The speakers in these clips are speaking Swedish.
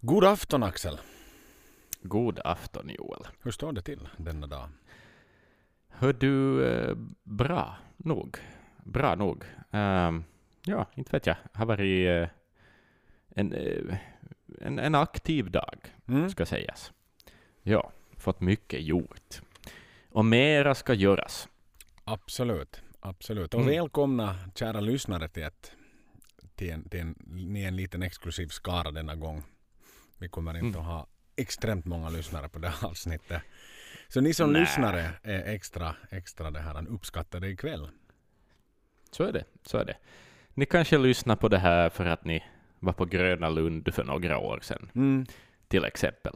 God afton Axel. God afton Joel. Hur står det till denna dag? Hör du, eh, bra nog. Bra nog. Um, ja, inte vet jag. Har varit eh, en, eh, en, en aktiv dag, Mm. ska sägas. Ja, fått mycket gjort. Och mera ska göras. Absolut, absolut. Och Mm. välkomna kära lyssnare till, ett, till, en, till en, är en liten exklusiv skara denna gång. Vi kommer inte Mm. att ha extremt många lyssnare på det här avsnittet. Så ni som Nä. lyssnare är extra, extra det här uppskattade ikväll. Så är det. Så är det. Ni kanske lyssnar på det här för att ni var på Gröna Lund för några år sedan, Mm. till exempel.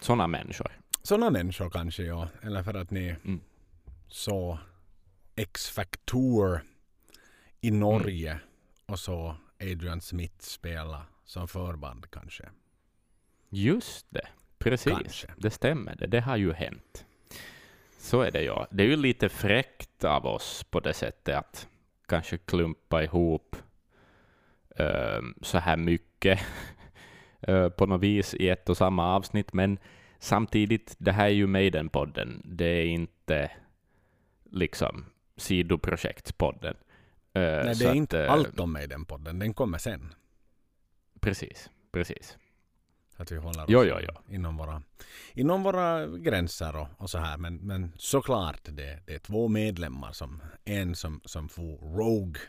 Sådana människor. Sådana människor kanske ja. Eller för att ni Mm. så X-Factor i Norge och så Adrian Smith spela som förband kanske. Just det, precis. Kanske. Det stämmer, det, det har ju hänt. Så är det ja. Det är ju lite fräckt av oss på det sättet att kanske klumpa ihop ehm, så här mycket eh, på något vis i ett och samma avsnitt, men samtidigt, det här är ju Maiden-podden. Det är inte liksom sidoprojektspodden. Eh, Nej, det är inte eh, allt om mig den podden. Den kommer sen. Precis, precis. Att vi håller oss Jo, jo, jo. Inom, våra, inom våra gränser och, och så här. Men, men såklart, det, det är två medlemmar. som En som, som får Rogue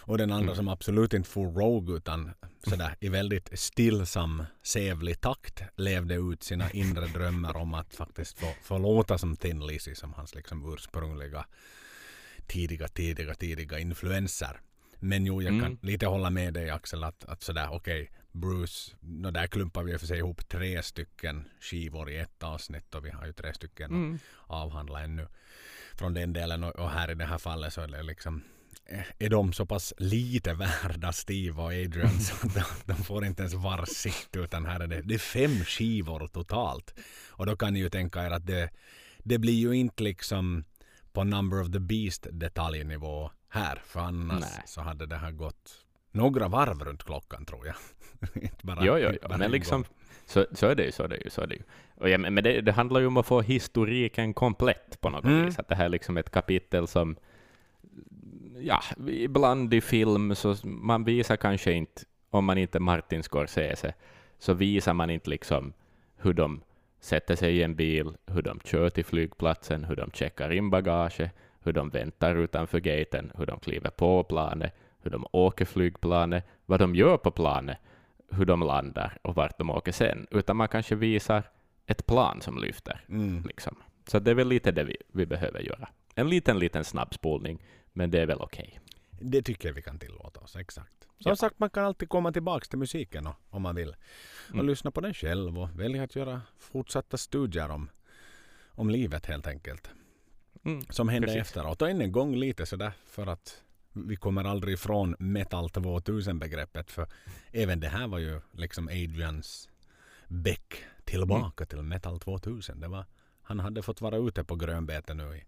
och den andra Mm. som absolut inte får Rogue utan sådär i väldigt stillsam, sävlig takt levde ut sina inre drömmar om att faktiskt få, få låta som Thin Lizzy som hans liksom ursprungliga tidiga, tidiga, tidiga influenser. Men jo, jag kan Mm. lite hålla med dig Axel att, att sådär okej, Bruce, no, där klumpar vi för sig ihop tre stycken skivor i ett avsnitt och vi har ju tre stycken Mm. att avhandla ännu från den delen och, och här i det här fallet så är det liksom eh, är de så pass lite värda Steve och Adrian så de, de får inte ens varsitt utan här är det, det är fem skivor totalt. Och då kan ni ju tänka er att det, det blir ju inte liksom på Number of the Beast detaljnivå här för annars Nej. så hade det här gått några varv runt klockan tror jag. Inte bara, Jo, jo, bara men en liksom, gång. så, så är det ju, så är det ju, så är det ju. Och ja, men men det, det handlar ju om att få historiken komplett på något Mm. vis. Att det här är liksom ett kapitel som, ja, ibland i film så man visar kanske inte, om man inte är Martin Scorsese, så visar man inte liksom hur de sätter sig i en bil, hur de kör till flygplatsen, hur de checkar in bagage, hur de väntar utanför gaten, hur de kliver på planet, hur de åker flygplanet, vad de gör på planet, hur de landar och vart de åker sen, utan man kanske visar ett plan som lyfter. Mm. Liksom. Så det är väl lite det vi, vi behöver göra. En liten, liten snabbspolning, men det är väl okej. Det tycker jag vi kan tillåta oss, exakt. Som Ja. sagt, man kan alltid komma tillbaka till musiken och, om man vill. Och Mm. lyssna på den själv och välja att göra fortsatta studier om, om livet helt enkelt. Mm. Som händer Precis. efteråt. Och än en gång lite sådär för att vi kommer aldrig ifrån metal 2000-begreppet. För även det här var ju liksom Adrians bäck tillbaka till metal 2000. Det var, han hade fått vara ute på grönbete nu i,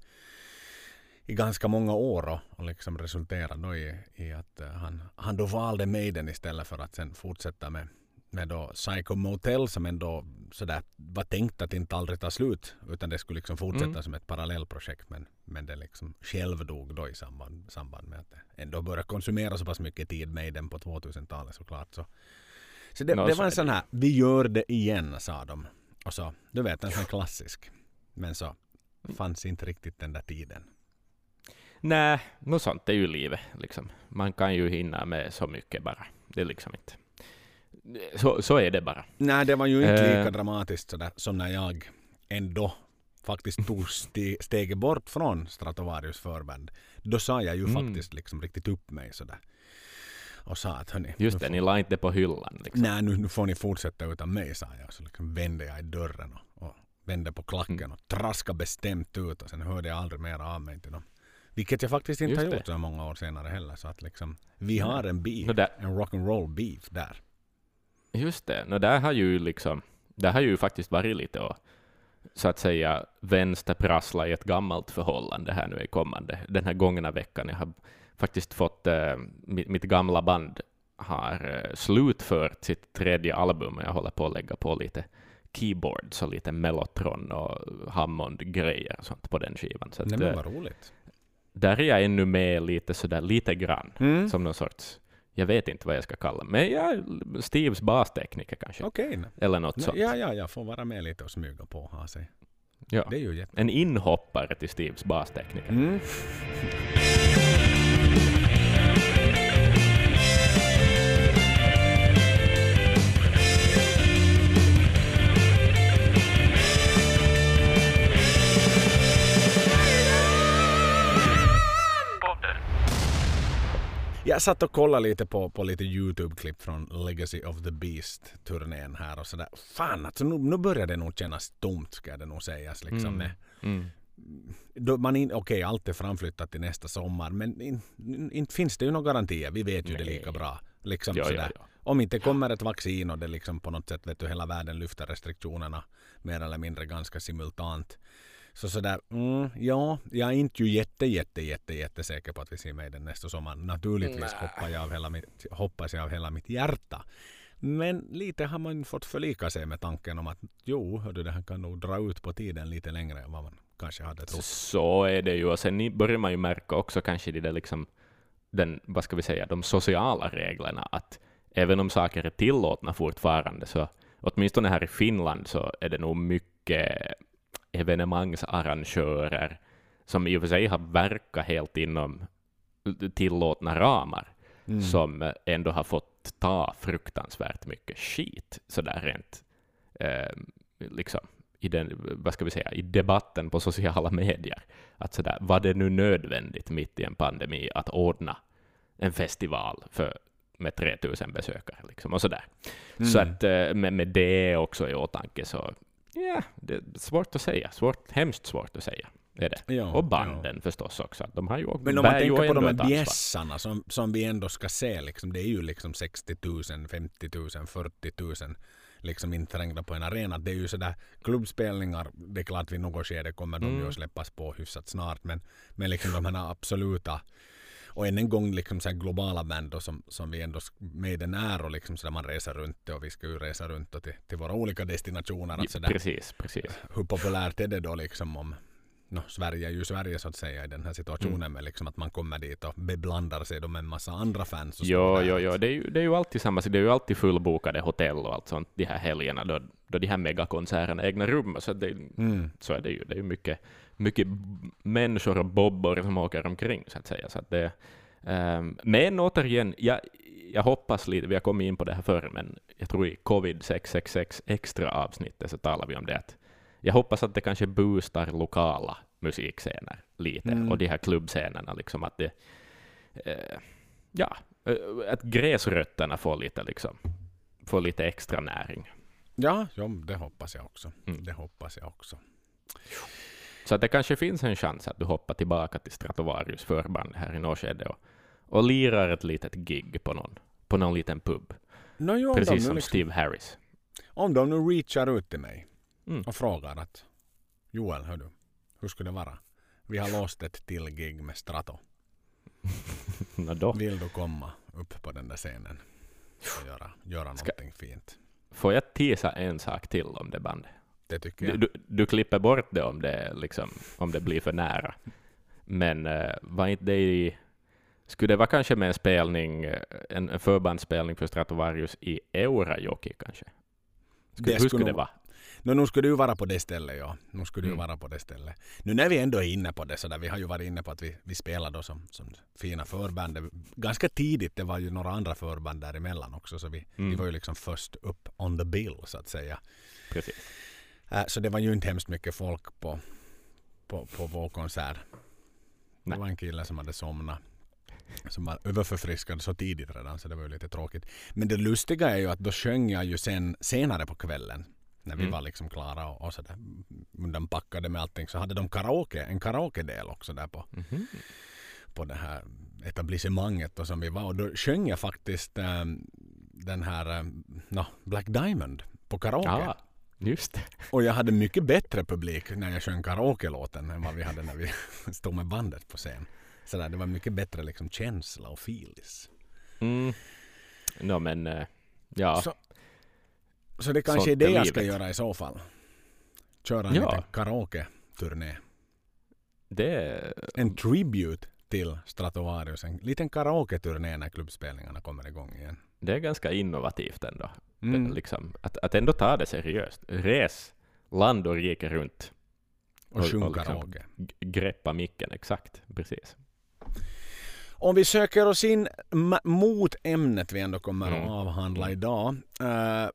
i ganska många år och, och liksom resulterade i, i att eh, han, han då valde Maiden istället för att sen fortsätta med, med då Psycho Motel som ändå sådär var tänkt att inte aldrig ta slut utan det skulle liksom fortsätta Mm. som ett parallellprojekt men, men det liksom självdog då i samband, samband med att det ändå började konsumera så pass mycket tid Maiden på 2000-talet såklart. Så, så det, Nå, det så var en sån här, vi gör det igen sa de. Och så, du vet en sån klassisk. Men så fanns inte riktigt den där tiden. Nej, något sånt är ju livet. Liksom. Man kan ju hinna med så mycket bara. Det är liksom inte... Så, så är det bara. Nej, det var ju inte lika Eh. dramatiskt sådär, som när jag ändå faktiskt tog ste- steget bort från Stratovarius förband. Då sa jag ju Mm. faktiskt liksom riktigt upp mig sådär. Och sa att hörni, Just det, får- ni la inte på hyllan. Liksom. Nej, nu, nu får ni fortsätta utan mig, sa jag. Så liksom vände jag i dörren och, och vände på klacken Mm. och traskade bestämt ut och sen hörde jag aldrig mer av mig till dem. Vilket jag faktiskt inte Just har det. gjort så många år senare heller. Så att liksom, vi har en beef, där, en rock'n'roll beef där. Just det, no, där har ju liksom... Där har ju faktiskt varit lite och så att säga vänsterprassla i ett gammalt förhållande här nu i kommande, den här gångna veckan. Jag har faktiskt fått, eh, mitt, mitt gamla band har eh, slutfört sitt tredje album och jag håller på att lägga på lite keyboards och lite mellotron och Hammond-grejer och sånt på den skivan. Så att, Nej men eh, vad roligt. där är jag ännu med lite sådär lite grann, Mm. som någon sorts, jag vet inte vad jag ska kalla men jag är Steves bastekniker kanske, Okej. eller något sånt. Ja, ja, jag får vara med lite och smyga på och ha sig. Ja. Det är ju jätte... En inhoppare till Steves bastekniker. Mm. Jag satt och kollade lite på, på lite Youtube-klipp från Legacy of the Beast-turnén här och sådär. Fan, alltså nu, nu börjar det nog kännas tomt ska det nog sägas. Liksom, Mm. Mm. då man in, okej, allt är framflyttat till nästa sommar, men in- in- inte finns det ju några garantier. Vi vet ju det Nej. lika bra. Liksom Ja, ja, sådär. ja. Om inte kommer ett vaccin och det liksom på något sätt, vet du, hela världen lyfter restriktionerna mer eller mindre ganska simultant. Så sådär, mm, ja, jag är inte ju jätte, jätte, jätte, jätte säker på att vi ser den nästa sommar. Naturligtvis hoppar jag av hela mitt, hoppas jag av hela mitt hjärta. Men lite har man fått förlika sig med tanken om att jo, hördu, det här kan nog dra ut på tiden lite längre än vad man kanske hade trott. Så är det ju, och sen börjar man ju märka också kanske det där liksom, den, vad ska vi säga, de sociala reglerna, att även om saker är tillåtna fortfarande, så åtminstone här i Finland så är det nog mycket evenemangsarrangörer som i och för sig har verkat helt inom tillåtna ramar, Mm. som ändå har fått ta fruktansvärt mycket skit, sådär rent eh, liksom, i, den, vad ska vi säga, i debatten på sociala medier. Att sådär, var det nu nödvändigt mitt i en pandemi att ordna en festival för, med 3000 besökare? Liksom, och sådär. Så Mm. att eh, med, med det också i åtanke så, ja, det är svårt att säga. Svårt, hemskt svårt att säga. Är det. Ja, Och banden förstås också. De har ju, Men om man tänker på de här bjässarna som, som vi ändå ska se, liksom, det är ju liksom 60 000, 50 000, 40 000 liksom inträngda på en arena. Det är ju sådär klubbspelningar, det är klart vid något skede kommer de ju Mm. att släppas på hyfsat snart. Men, men liksom de här absoluta och än en gång liksom så här globala band då, som, som vi ändå sk- med den är och liksom så där man reser runt och vi ska ju resa runt och till, till våra olika destinationer. Att så Precis, precis. hur populärt är det då liksom om no, Sverige är ju Sverige så att säga i den här situationen Mm. med liksom att man kommer dit och beblandar sig då med en massa andra fans. Och Jo, jo, jo. Det, är ju, det är ju alltid samma. Det är ju alltid fullbokade hotell och allt sånt de här helgerna då, då de här megakonserterna ägnar rum. Så, det, Mm. så är det ju. Det är ju mycket, mycket människor och bobbor som åker omkring, så att säga. Så att det, ehm, men återigen, jag, jag hoppas lite, vi har kommit in på det här förr, men jag tror i covid 666 extra avsnittet så talar vi om det. Att jag hoppas att det kanske boostar lokala musikscener lite, Mm. och de här klubbscenerna, liksom att det eh, ja, eh, att gräsrötterna får lite, liksom, får lite extra näring. Ja, jo, det hoppas jag också. Mm. Det hoppas jag också. Så att det kanske finns en chans att du hoppar tillbaka till Stratovarius förband här i Norrskede och, och lirar ett litet gig på någon, på någon liten pub. No, jo, Precis som liksom, Steve Harris. om de nu reachar ut till mig Mm. och frågar att Joel, hör du, hur skulle det vara? Vi har låst ett till gig med Strato. Då. Vill du komma upp på den där scenen och göra, göra Ska- någonting fint? Får jag tisa en sak till om det bandet? Det tycker Du, jag. du, du klipper bort det om det, liksom, om det blir för nära. Men uh, var inte det i... Skulle det vara kanske med en spelning, eh, en, förbandsspelning för Stratovarius i Eurajoki kanske? Skulle, Det hur skulle skulle det nog- vara? No, nu skulle du vara på det stället, ja. Nu skulle du Mm. vara på det stället. Nu när vi ändå är inne på det så där, vi har ju varit inne på att vi, vi spelar då som, som fina förband. Det- Ganska tidigt, det var ju några andra förband däremellan också, så vi, vi Mm. var ju liksom först upp on the bill så att säga. Precis. Äh, så det var ju inte hemskt mycket folk på, på, på vår konsert. Det var en kille som hade somnat. Som var överförfriskad så tidigt redan så det var ju lite tråkigt. Men det lustiga är ju att då sjöng jag ju sen senare på kvällen. När vi Mm. var liksom klara och, och sådär undanpackade med allting så hade de karaoke, en karaoke-del också där på, Mhm. på det här etablissemanget och som vi var. Och då sjöng jag faktiskt ähm, den här ähm, no, Black Diamond på karaoke. Ja, just det. Och jag hade mycket bättre publik när jag sjöng karaoke-låten än vad vi hade när vi stod med bandet på scen. Så där, det var mycket bättre liksom känsla och feelis. Mm. No, men eh, ja. Så, så det kanske Sånt är det jag ska livet. göra i så fall. Köra en Ja. liten karaoke-turné. Det, En tribute till Stratovarius. En liten karaoke-turné när klubbspelningarna kommer igång igen. Det är ganska innovativt ändå. Mm. Det, liksom, att, att ändå ta det seriöst. Res land och rike runt. Och och- sjung och liksom- greppa micken, exakt. Precis. Om vi söker oss in mot ämnet vi ändå kommer Mm. att avhandla idag. Eh,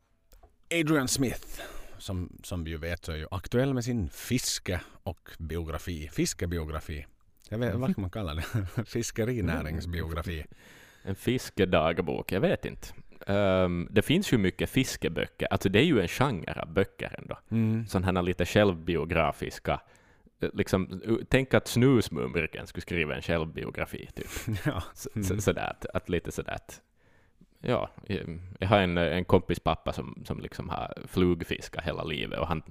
Adrian Smith, som, som vi ju vet så är ju aktuell med sin fiske och biografi. Fiskebiografi. Jag vet, vad kan man kalla det? Fiskerinäringsbiografi. En fiskedagbok, jag vet inte. Ehm, det finns ju mycket fiskeböcker. Alltså det är ju en genre av böcker ändå. Mm. Sådana här lite självbiografiska. eh, Liksom, tänk att Snusmumriken skulle skriva en självbiografi. Typ. Ja. Mm. så, sådär, att, att lite sådär ja, jag- jag har en, en kompis pappa som, som liksom har flugfiskat hela livet och han,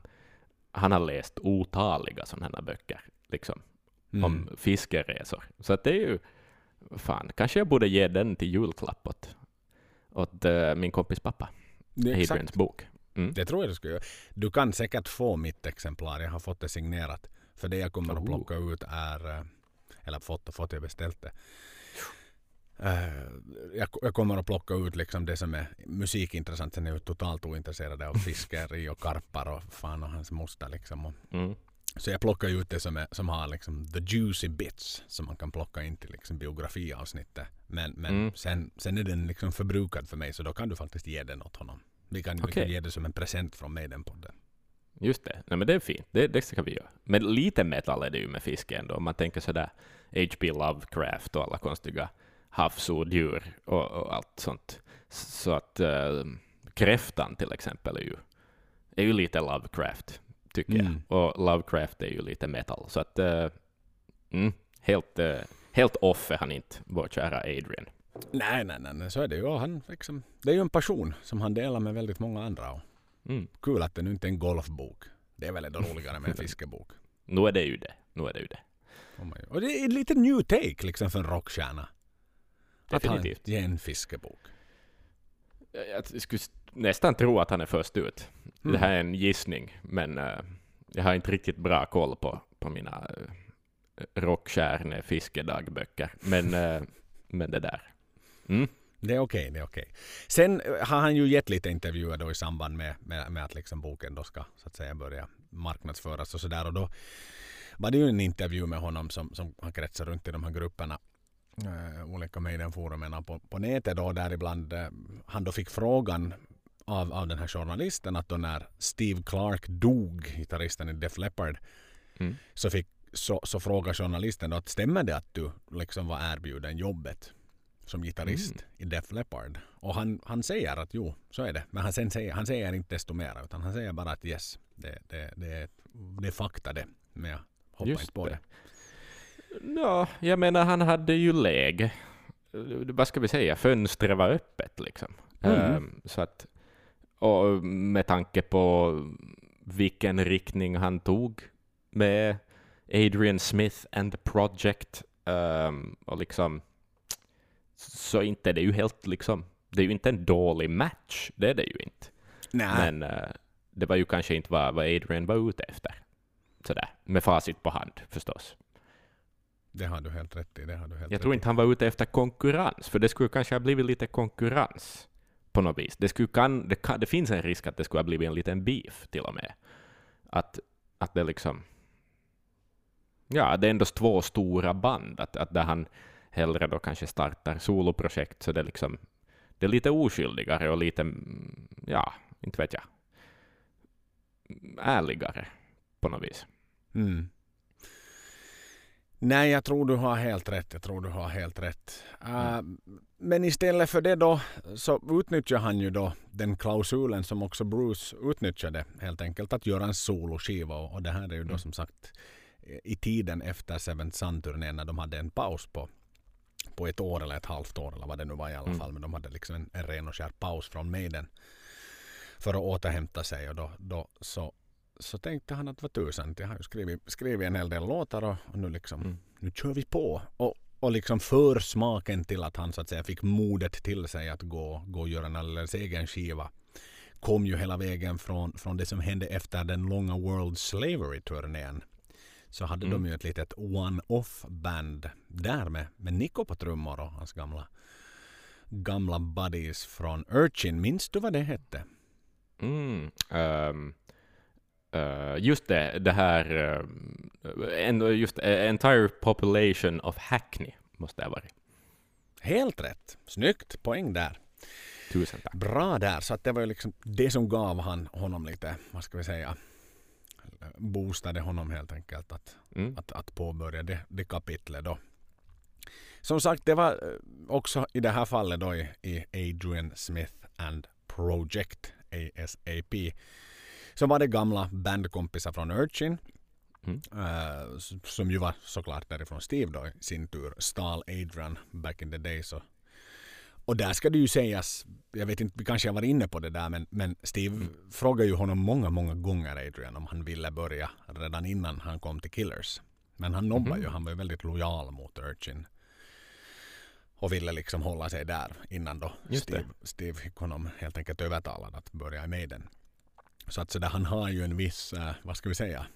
han har läst otaliga sådana här böcker liksom, Mm. om fiskeresor. Så att det är ju, fan, kanske jag borde ge den till julklapp åt, åt eh, min kompis pappa, Det, är exakt. Adrians bok. Mm. det tror jag du ska göra. Du kan säkert få mitt exemplar. Jag har fått det signerat. För det jag kommer att Oh. plocka ut är, eh, eller fått och fått, jag beställt det. Eh, jag, jag kommer att plocka ut liksom det som är musikintressant. Sen är jag totalt ointresserad av fiskeri och karpar och fan och hans moster liksom. Och, Mm. Så jag plockar ut det som, är, som har liksom the juicy bits som man kan plocka in till liksom biografiavsnittet. Men, men Mm. sen, sen är den liksom förbrukad för mig så då kan du faktiskt ge den åt honom. Vi kan, vi kan ge det som en present från mig den podden. Just det. Nej, men det är fint. Det, det ska vi göra. Men lite metal är det ju med fiske ändå. Om man tänker sådär H.P. Lovecraft och alla konstiga havsodjur och, och allt sånt. Så att äh, kräftan till exempel är ju, är ju lite Lovecraft, tycker Mm. jag. Och Lovecraft är ju lite metal. Så att äh, mm, helt, äh, helt off är han inte, vår kära Adrian. Nej, nej, nej, så är det ju. Och Han, liksom, det är ju en passion som han delar med väldigt många andra. Mm. kul att det nu inte är en golfbok. Det är väl ändå roligare med en fiskebok. Nu är det ju det. Nu är det ju det. Och det är en liten new take liksom för en rockstjärna. Att han Definitivt. ger en fiskebok. Jag skulle nästan tro att han är först ut. Mm. Det här är en gissning, men eh, jag har inte riktigt bra koll på, på mina uh, rockstjärne fiskedagböcker. Men, eh, men det där. Mm. Det är okej, det är okej. Sen har han ju gett lite intervjuer då i samband med, med, med att liksom boken då ska så att säga börja marknadsföras och sådär. Och då var det ju en intervju med honom som, som har kretsat runt i de här grupperna. Uh, olika Maiden-forumen på, på nätet då däribland uh, han då fick frågan av, av den här journalisten att då när Steve Clark dog, gitarristen i Def Leppard, Mm. så, fick, så, så frågar journalisten då att stämmer det att du liksom var erbjuden jobbet som gitarrist Mm. i Def Leppard? Och han, han säger att jo, så är det. Men han, sen säger, han säger inte desto mer utan han säger bara att yes, det, det, det, det är fakta det. Men jag hoppas Just inte på det. det. Ja, jag menar han hade ju läge. Vad ska vi säga? Fönstret var öppet liksom. Mm. Ehm, så att, och med tanke på vilken riktning han tog med Adrian Smith and the Project ehm, och liksom så inte det är ju helt liksom det är ju inte en dålig match, det är det ju inte. Nej, Men eh, det var ju kanske inte vad, vad Adrian var ute efter. Sådär, med facit på hand förstås. det har du helt rätt i. Det har du helt Jag tror inte han var ute efter konkurrens, för det skulle kanske ha blivit lite konkurrens på något vis. Det, skulle kan, det, kan, det finns en risk att det skulle ha blivit en liten beef till och med. Att, att det liksom... Ja, det är ändå två stora band, att, att där han hellre då kanske startar soloprojekt, så det är liksom... Det är lite oskyldigare och lite, mm, ja, inte vet jag, ärligare på något vis. Mm. Nej, jag tror du har helt rätt. Jag tror du har helt rätt. Uh, men istället för det då så utnyttjar han ju då den klausulen som också Bruce utnyttjade helt enkelt att göra en soloskiva och, och det här är ju då Mm. som sagt i tiden efter Seventh Sun-turnén när de hade en paus på, på ett år eller ett halvt år eller vad det nu var i alla Mm. fall. Men de hade liksom en, en ren och skär paus från Maiden för att återhämta sig och då, då så, så tänkte han att vad tusan, jag har ju skrivit, skrivit en hel del låtar och, och nu liksom Mm. nu kör vi på. Och, och liksom försmaken till att han så att säga fick modet till sig att gå, gå och göra en alldeles egen skiva kom ju hela vägen från, från det som hände efter den långa World Slavery-turnén. Så hade Mm. de ju ett litet one-off band där med, med Nico på trummor och hans gamla gamla buddies från Urchin. Minns du vad det hette? Mm, ehm, eh, just det, det här, en, just eh, entire population of Hackney måste det ha varit. Helt rätt. Snyggt. Poäng där. Tusen tack. Bra där. Så att det var ju liksom det som gav han, honom lite, vad ska vi säga, boostade honom helt enkelt att, Mm. att, att påbörja det, det kapitlet då. Som sagt, det var också i det här fallet då i, i Adrian Smith and Project, ASAP, så var det gamla bandkompisar från Urchin Mm. s- som ju var såklart därifrån Steve då i sin tur stal Adrian back in the days. Och, och där ska det ju sägas, jag vet inte, vi kanske har varit inne på det där, men, men Steve frågade ju honom många, många gånger Adrian om han ville börja redan innan han kom till Killers. Men han nobbade ju, Mhm. han var ju väldigt lojal mot Urchin. Och ville liksom hålla sig där innan då Just det. Steve, Steve fick honom helt enkelt övertalad att börja i Maiden. Så att så där, han har ju en viss, eh, vad ska vi säga,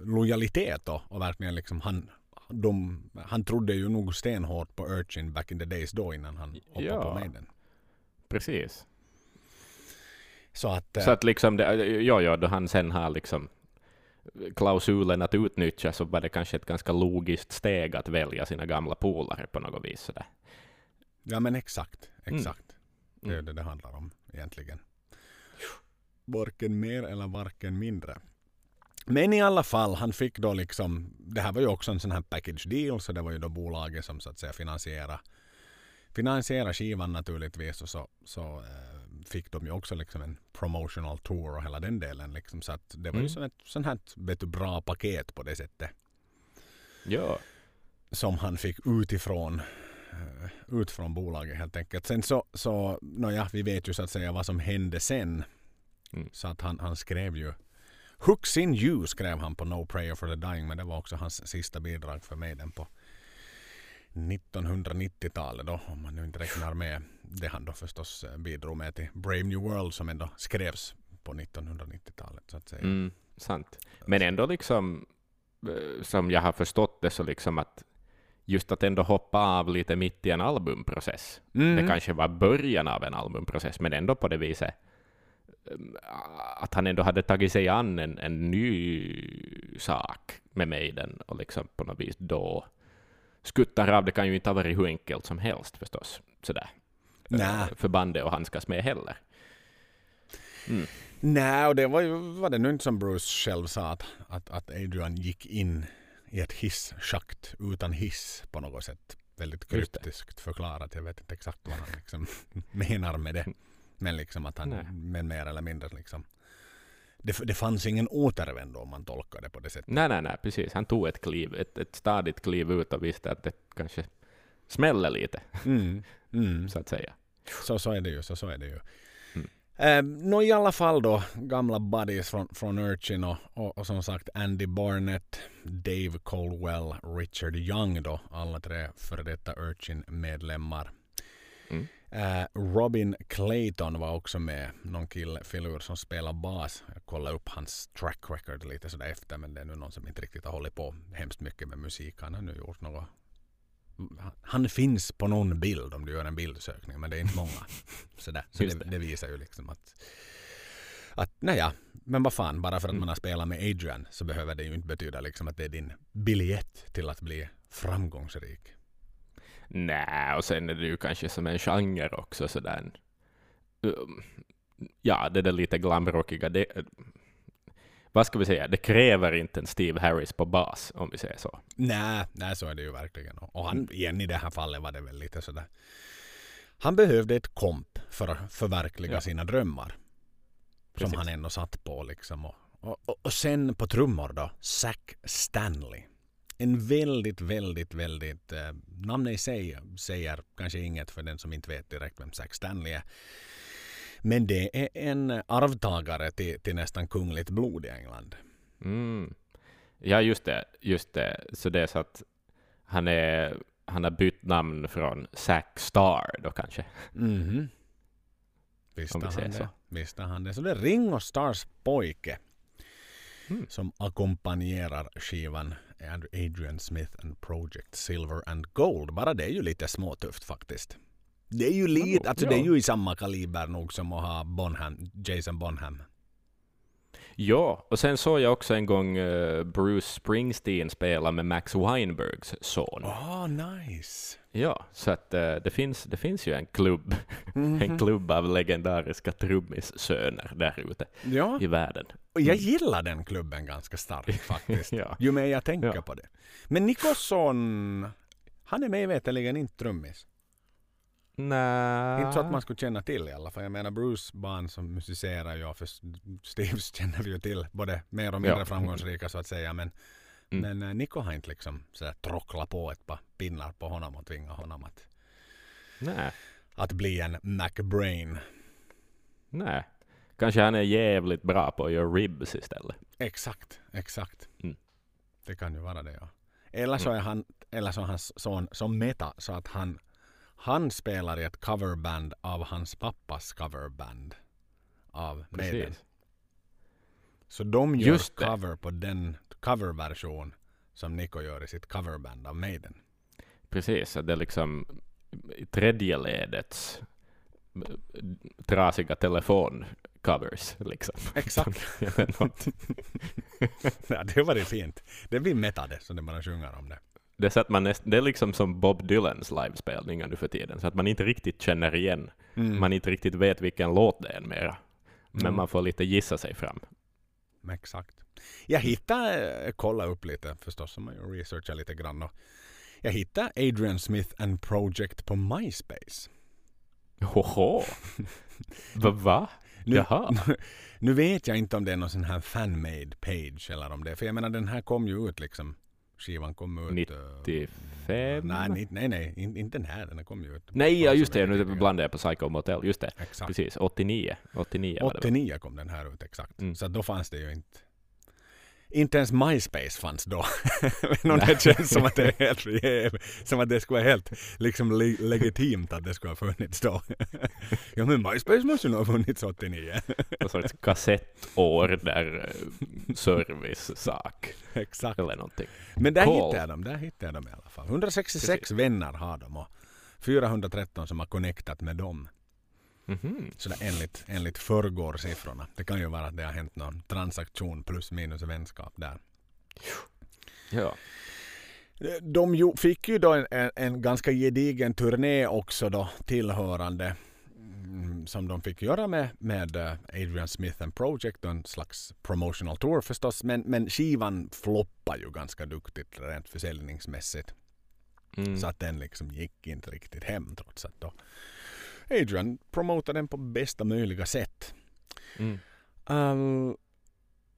lojalitet då och verkligen liksom han, de, han trodde ju nog stenhårt på Urchin back in the days då innan han hoppade Ja. på Maiden. Precis. Så att, eh, Så att liksom, det, ja, ja, då han sen har liksom klausulen att utnyttja så var det kanske ett ganska logiskt steg att välja sina gamla polare på något vis. Sådär. ja men exakt, Mm. exakt. Det är Mm. det det handlar om egentligen. Varken mer eller varken mindre. Men i alla fall, han fick då liksom, det här var ju också en sån här package deal, så det var ju då bolaget som så att säga finansierade finansiera skivan naturligtvis och så, så eh, fick de ju också liksom en promotional tour och hela den delen liksom, så att det var ju Mm. som ett sånt här vet du, bra paket på det sättet Ja. som han fick utifrån eh, ut från bolaget helt enkelt. Sen så, så nåja, vi vet ju så att säga vad som hände sen. Mm. Så att han, han skrev ju Hooks in you skrev han på No Prayer for the Dying men det var också hans sista bidrag för mig den på 1990-talet då om man nu inte räknar med det han då förstås eh, bidrog med till Brave New World som ändå skrevs på 1990-talet så att säga. Mm, sant. Men ändå liksom, eh, som jag har förstått det, så liksom att just att ändå hoppa av lite mitt i en albumprocess. Mm. Det kanske var början av en albumprocess, men ändå på det viset att han ändå hade tagit sig an en, en ny sak med Maiden och liksom på något vis då skuttar av. Det kan ju inte ha varit hur enkelt som helst förstås. Sådär. Eh, För bandet att handskas med heller. Mm. Nej, och det var ju var det nu inte som Bruce själv sa att, att, att Adrian gick in i ett hisschakt utan hiss på något sätt. Väldigt kryptiskt förklarat. Jag vet inte exakt vad han liksom menar med det. Men liksom att han, Nej. men mer eller mindre liksom. Det, det fanns ingen återvändo om man tolkar det på det sättet. Nej, nej, nej, precis. Han tog ett kliv, ett, ett stadigt kliv ut och visste att det kanske smäller lite, Mm, mm. så att säga. Så, så är det ju. Så, så är det ju. Mm. Eh, Nå i alla fall då, gamla buddies från, från Urchin och, och, och som sagt Andy Barnett, Dave Colwell, Richard Young då, alla tre före detta Urchin-medlemmar. Mm. Eh, Robin Clayton var också med, någon kille, filur som spelar bas. Jag kollade upp hans track record lite sådär efter men det är nu någon som inte riktigt har hållit på hemskt mycket med musik. Han har nu gjort något han finns på någon bild om du gör en bildsökning men det är inte många. Sådär. Så det. det visar ju liksom att att naja, men vad fan, bara för att Mm. man har spelat med Adrian så behöver det ju inte betyda liksom att det är din biljett till att bli framgångsrik. Nej, och sen är det ju kanske som en genre också sådär. Um, Ja, det där lite glamrockiga, det, vad ska vi säga, det kräver inte en Steve Harris på bas, om vi säger så. Nej, nej så är det ju verkligen. Och han, igen i det här fallet var det väl lite sådär. Han behövde ett komp för att förverkliga Ja. sina drömmar. Precis. Som han ändå satt på liksom. Och, och, och, och sen på trummor då, Zack Stanley. En väldigt, väldigt, väldigt, eh, namnet i sig säger kanske inget för den som inte vet direkt vem Zack Stanley är. Men det är en arvtagare till, till nästan kungligt blod i England. Mm. Ja, just det, just det. Så det är så att han är, han har bytt namn från Zack Star då kanske. Mhm. Visste Om vi han det? så. Visste han det? Så det är Ringo Stars pojke Mm. som ackompanjerar skivan Adrian Smith and Project Silver and Gold. Bara det är ju lite småtufft faktiskt. Det är ju lite, Ja, alltså det är ju i samma kaliber nog som att ha Bonham, Jason Bonham. Ja, och sen såg jag också en gång eh, Bruce Springsteen spela med Max Weinbergs son. Åh, nice! Ja, så att eh, det, finns, det finns ju en klubb, Mhm. en klubb av legendariska trummissöner där ute Ja, i världen. och jag gillar den klubben ganska starkt faktiskt. Ja. Ju mer jag tänker Ja. på det. Men Nikosson, han är mig veterligen inte trummis. Nä. Inte så att man skulle känna till i alla fall. Jag menar Bruce barn som musicerar ju, för Steves känner vi ju till, både mer och mindre Ja. framgångsrika så att säga. Men, Mm. men eh, Nico har inte liksom sådär trocklat på ett par pinnar på honom och tvingat honom att, Nej, att bli en McBrain. nej. Kanske han är jävligt bra på att göra ribs istället. Exakt, exakt. Mm. Det kan ju vara det ja. Eller så är han, eller så är hans son så meta så att han, han spelar i ett coverband av hans pappas coverband av Maiden. Precis. Så de gör Just det. cover på den coverversion som Nico gör i sitt coverband av Maiden. Precis, det är liksom tredje ledets trasiga telefoncovers liksom. Exakt. Ja, det var det fint. Det blir metade så det bara sjunger om det. Det är, så att man näst, det är liksom som Bob Dylans livespelningar nu för tiden, så att man inte riktigt känner igen, Mm. man inte riktigt vet vilken låt det är mera. Men Mm. man får lite gissa sig fram. Exakt. Jag hittade, eh, kolla upp lite förstås, ju researchar lite grann. Och jag hittade Adrian Smith and Project på MySpace. Hoho! Va? va? Nu, Jaha. nu vet jag inte om det är någon sån här fan-made page eller om det För jag menar den här kom ju ut liksom. Skivan kom ut... eh, 95? nej, nej, nej, nej, in- inte den här. Den kom ju ut. Nej, ja just det, nu blandade jag på Psycho Motel, just det. Exakt. Precis, 89. 89 var det väl? 89 kom den här ut exakt. Mm. Så då fanns det ju inte. Inte ens MySpace fanns då. Men det känns som att det är helt som att det skulle vara helt liksom le- legitimt att det skulle ha funnits då. ja men MySpace måste nog ha funnits 89. Någon sorts kassettår där eh, service-sak exakt. eller någonting. Men där Cool. hittade jag dem, där hittade jag dem i alla fall. 166 vänner har de och 413 som har connectat med dem. Mhm. Sådär enligt, enligt förrgår siffrorna. Det kan ju vara att det har hänt någon transaktion plus minus vänskap där. Ja. De fick ju då en, en, ganska gedigen turné också då tillhörande mm, som de fick göra med, med eh, Adrian Smith and Project en slags promotional tour förstås. Men, men skivan floppar ju ganska duktigt rent försäljningsmässigt. Mm. Så att den liksom gick inte riktigt hem trots att då Adrian promotade den på bästa möjliga sätt. Mm. Um,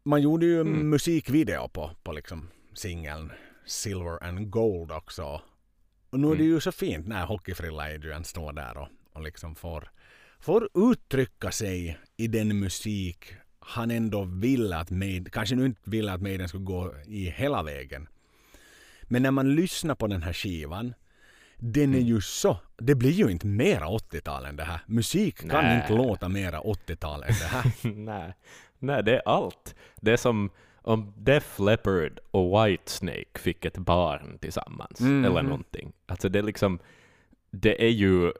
man gjorde ju Mm. musikvideo på, på liksom singeln Silver and Gold också. Och nu är det Mm. ju så fint när hockeyfrilla Adrian står där och, och liksom får, får uttrycka sig i den musik han ändå ville att Maiden, kanske nu inte ville att Maiden skulle gå i hela vägen. Men när man lyssnar på den här skivan den är Mm. ju så, det blir ju inte mera 80-tal än det här. Musik kan inte låta mera 80-tal än det här. Nej. Nej, det är allt. Det är som om Def Leppard och Whitesnake fick ett barn tillsammans, Mhm. eller någonting. Alltså det är liksom, det är ju,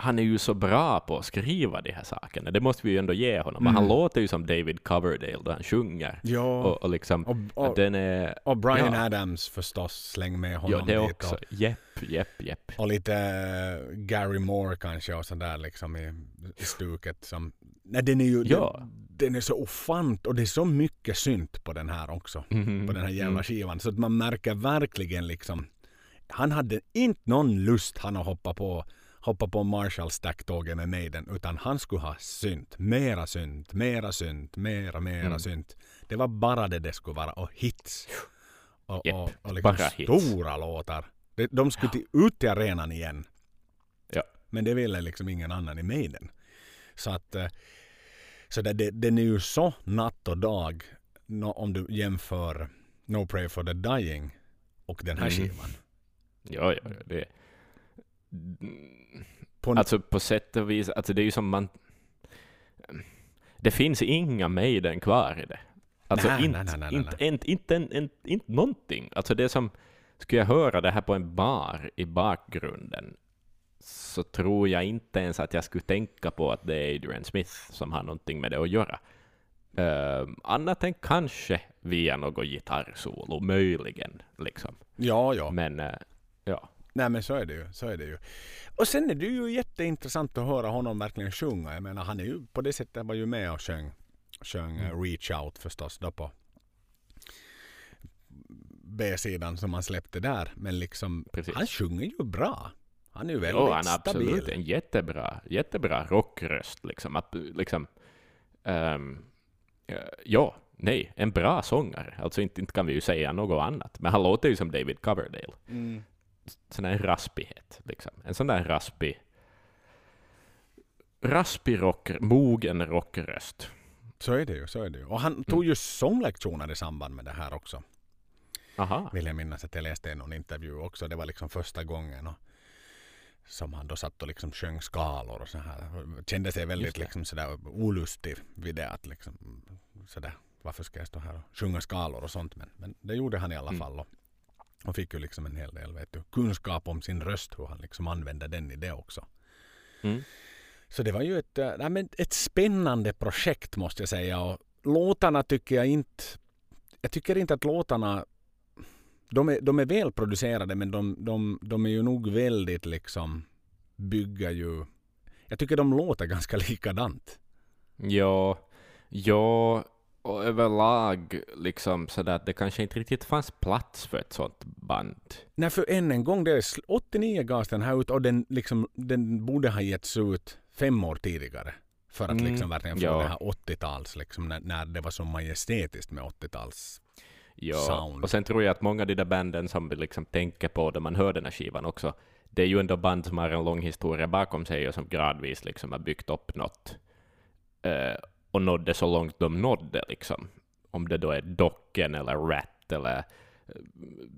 han är ju så bra på att skriva de här sakerna, det måste vi ju ändå ge honom. Men han Mm. låter ju som David Coverdale då han sjunger. Ja, Och, och liksom, och, och, den är, och Brian ja. Adams förstås, släng med honom ja det dit. också, Och, jepp, jepp, jepp. och lite eh, Gary Moore kanske och sådär liksom i, i stuket. Som, nej, den är ju Ja. den, den är så ofant och det är så mycket synt på den här också. Mhm. På den här jävla Mm. skivan. Så att man märker verkligen liksom han hade inte någon lust han att hoppa på hoppa på Marshall Stack-tåget med Maiden utan han skulle ha synt. Mera synt, mera synt, mera, mera Mm. synt. Det var bara det det skulle vara och hits. Och, Japp, och, och liksom bara hits. stora låtar. De, de skulle till, ut till arenan igen. Ja. Men det ville liksom ingen annan i Maiden. Så att eh, så det, det, den är ju så natt och dag no, om du jämför No Pray for the Dying och den här Mm. skivan. Ja, ja, ja, det... På en- Alltså på sätt och vis, alltså det är ju som man... Det finns inga Maiden kvar i det. Alltså Nej, inte, nej, nej, inte, inte, inte, en- en- inte någonting. Alltså det som, skulle jag höra det här på en bar i bakgrunden, så tror jag inte ens att jag skulle tänka på att det är Adrian Smith som har någonting med det att göra. Uh, annat än kanske via något gitarrsolo, möjligen. Liksom. Ja, ja. Men eh, ja, Nej men så är det ju. Så är det ju. Och sen är det ju jätteintressant att höra honom verkligen sjunga. Jag menar han är ju på det sättet var ju med och sjöng, sjöng eh, Reach Out förstås då på B-sidan som han släppte där. Men liksom Precis. han sjunger ju bra. Han är ju väldigt Jo, han är absolut stabil. en jättebra, jättebra rockröst. Liksom, att, liksom, eh, ja, nej, en bra sångare. Alltså inte, inte kan vi ju säga något annat. Men han låter ju som David Coverdale. Mm. Sån där raspighet. Liksom. En sån där raspig, raspig rock, mogen rockröst. Så är det ju. Så är det ju. Och han tog ju sånglektioner i samband med det här också. Aha. Vill jag minnas att jag läste i någon intervju också. Det var liksom första gången. Och, som han då satt och liksom sjöng skalor och så här. Kände sig väldigt liksom sådär olustig vid det. Att liksom, sådär, varför ska jag stå här och sjunga skalor och sånt. Men, men det gjorde han i alla Mm. fall. Och, och fick ju liksom en hel del vet du, kunskap om sin röst. Hur han liksom använde den i det också. Mm. Så det var ju ett, äh, nej, men ett spännande projekt måste jag säga. Och låtarna tycker jag inte... Jag tycker inte att låtarna... De är, de är välproducerade men de, de, de är ju nog väldigt liksom... Bygger ju... Jag tycker de låter ganska likadant. Ja, ja, och överlag liksom sådär att det kanske inte riktigt fanns plats för ett sånt band. Nej för än en gång, det är sl- 89 gavs den här ut och den, liksom, den borde ha getts ut fem år tidigare. För att Mm, liksom verkligen få ja. det här 80-tals, liksom, när, när det var så majestätiskt med 80-tals. Ja, sound. och sen tror jag att många av de där banden som vi liksom tänker på när man hör den här skivan också, det är ju ändå band som har en lång historia bakom sig och som gradvis liksom har byggt upp något eh, och nådde så långt de nådde. Liksom. Om det då är Docken eller Rat eller eh,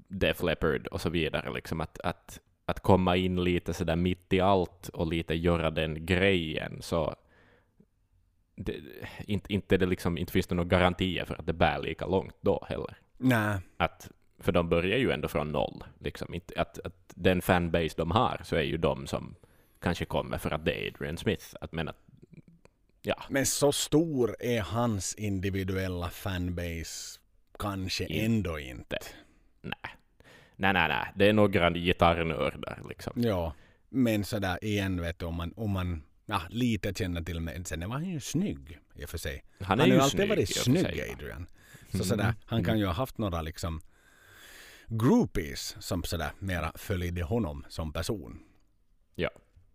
Def Leppard och så vidare. Liksom att, att, att komma in lite sådär mitt i allt och lite göra den grejen, så det, inte, inte, det liksom, inte finns det några garantier för att det bär lika långt då heller. Nej, Att, för de börjar ju ändå från noll. Liksom. Inte, att, att den fanbase de har så är ju de som kanske kommer för att det är Adrian Smith. Att, men att, ja, Men så stor är hans individuella fanbase kanske Inte. ändå inte. nej. Nej, nej, nej. Det är några gitarrnördar liksom. Ja, men sådär igen vet du om man, om man ja, lite känner till mig. Sen var han ju snygg i och för sig. Han Han är har ju alltid snygg, varit snygg sig. Adrian. Så Mm. sådär, han kan Mm. ju ha haft några liksom groupies som sådär mera följde honom som person. Ja.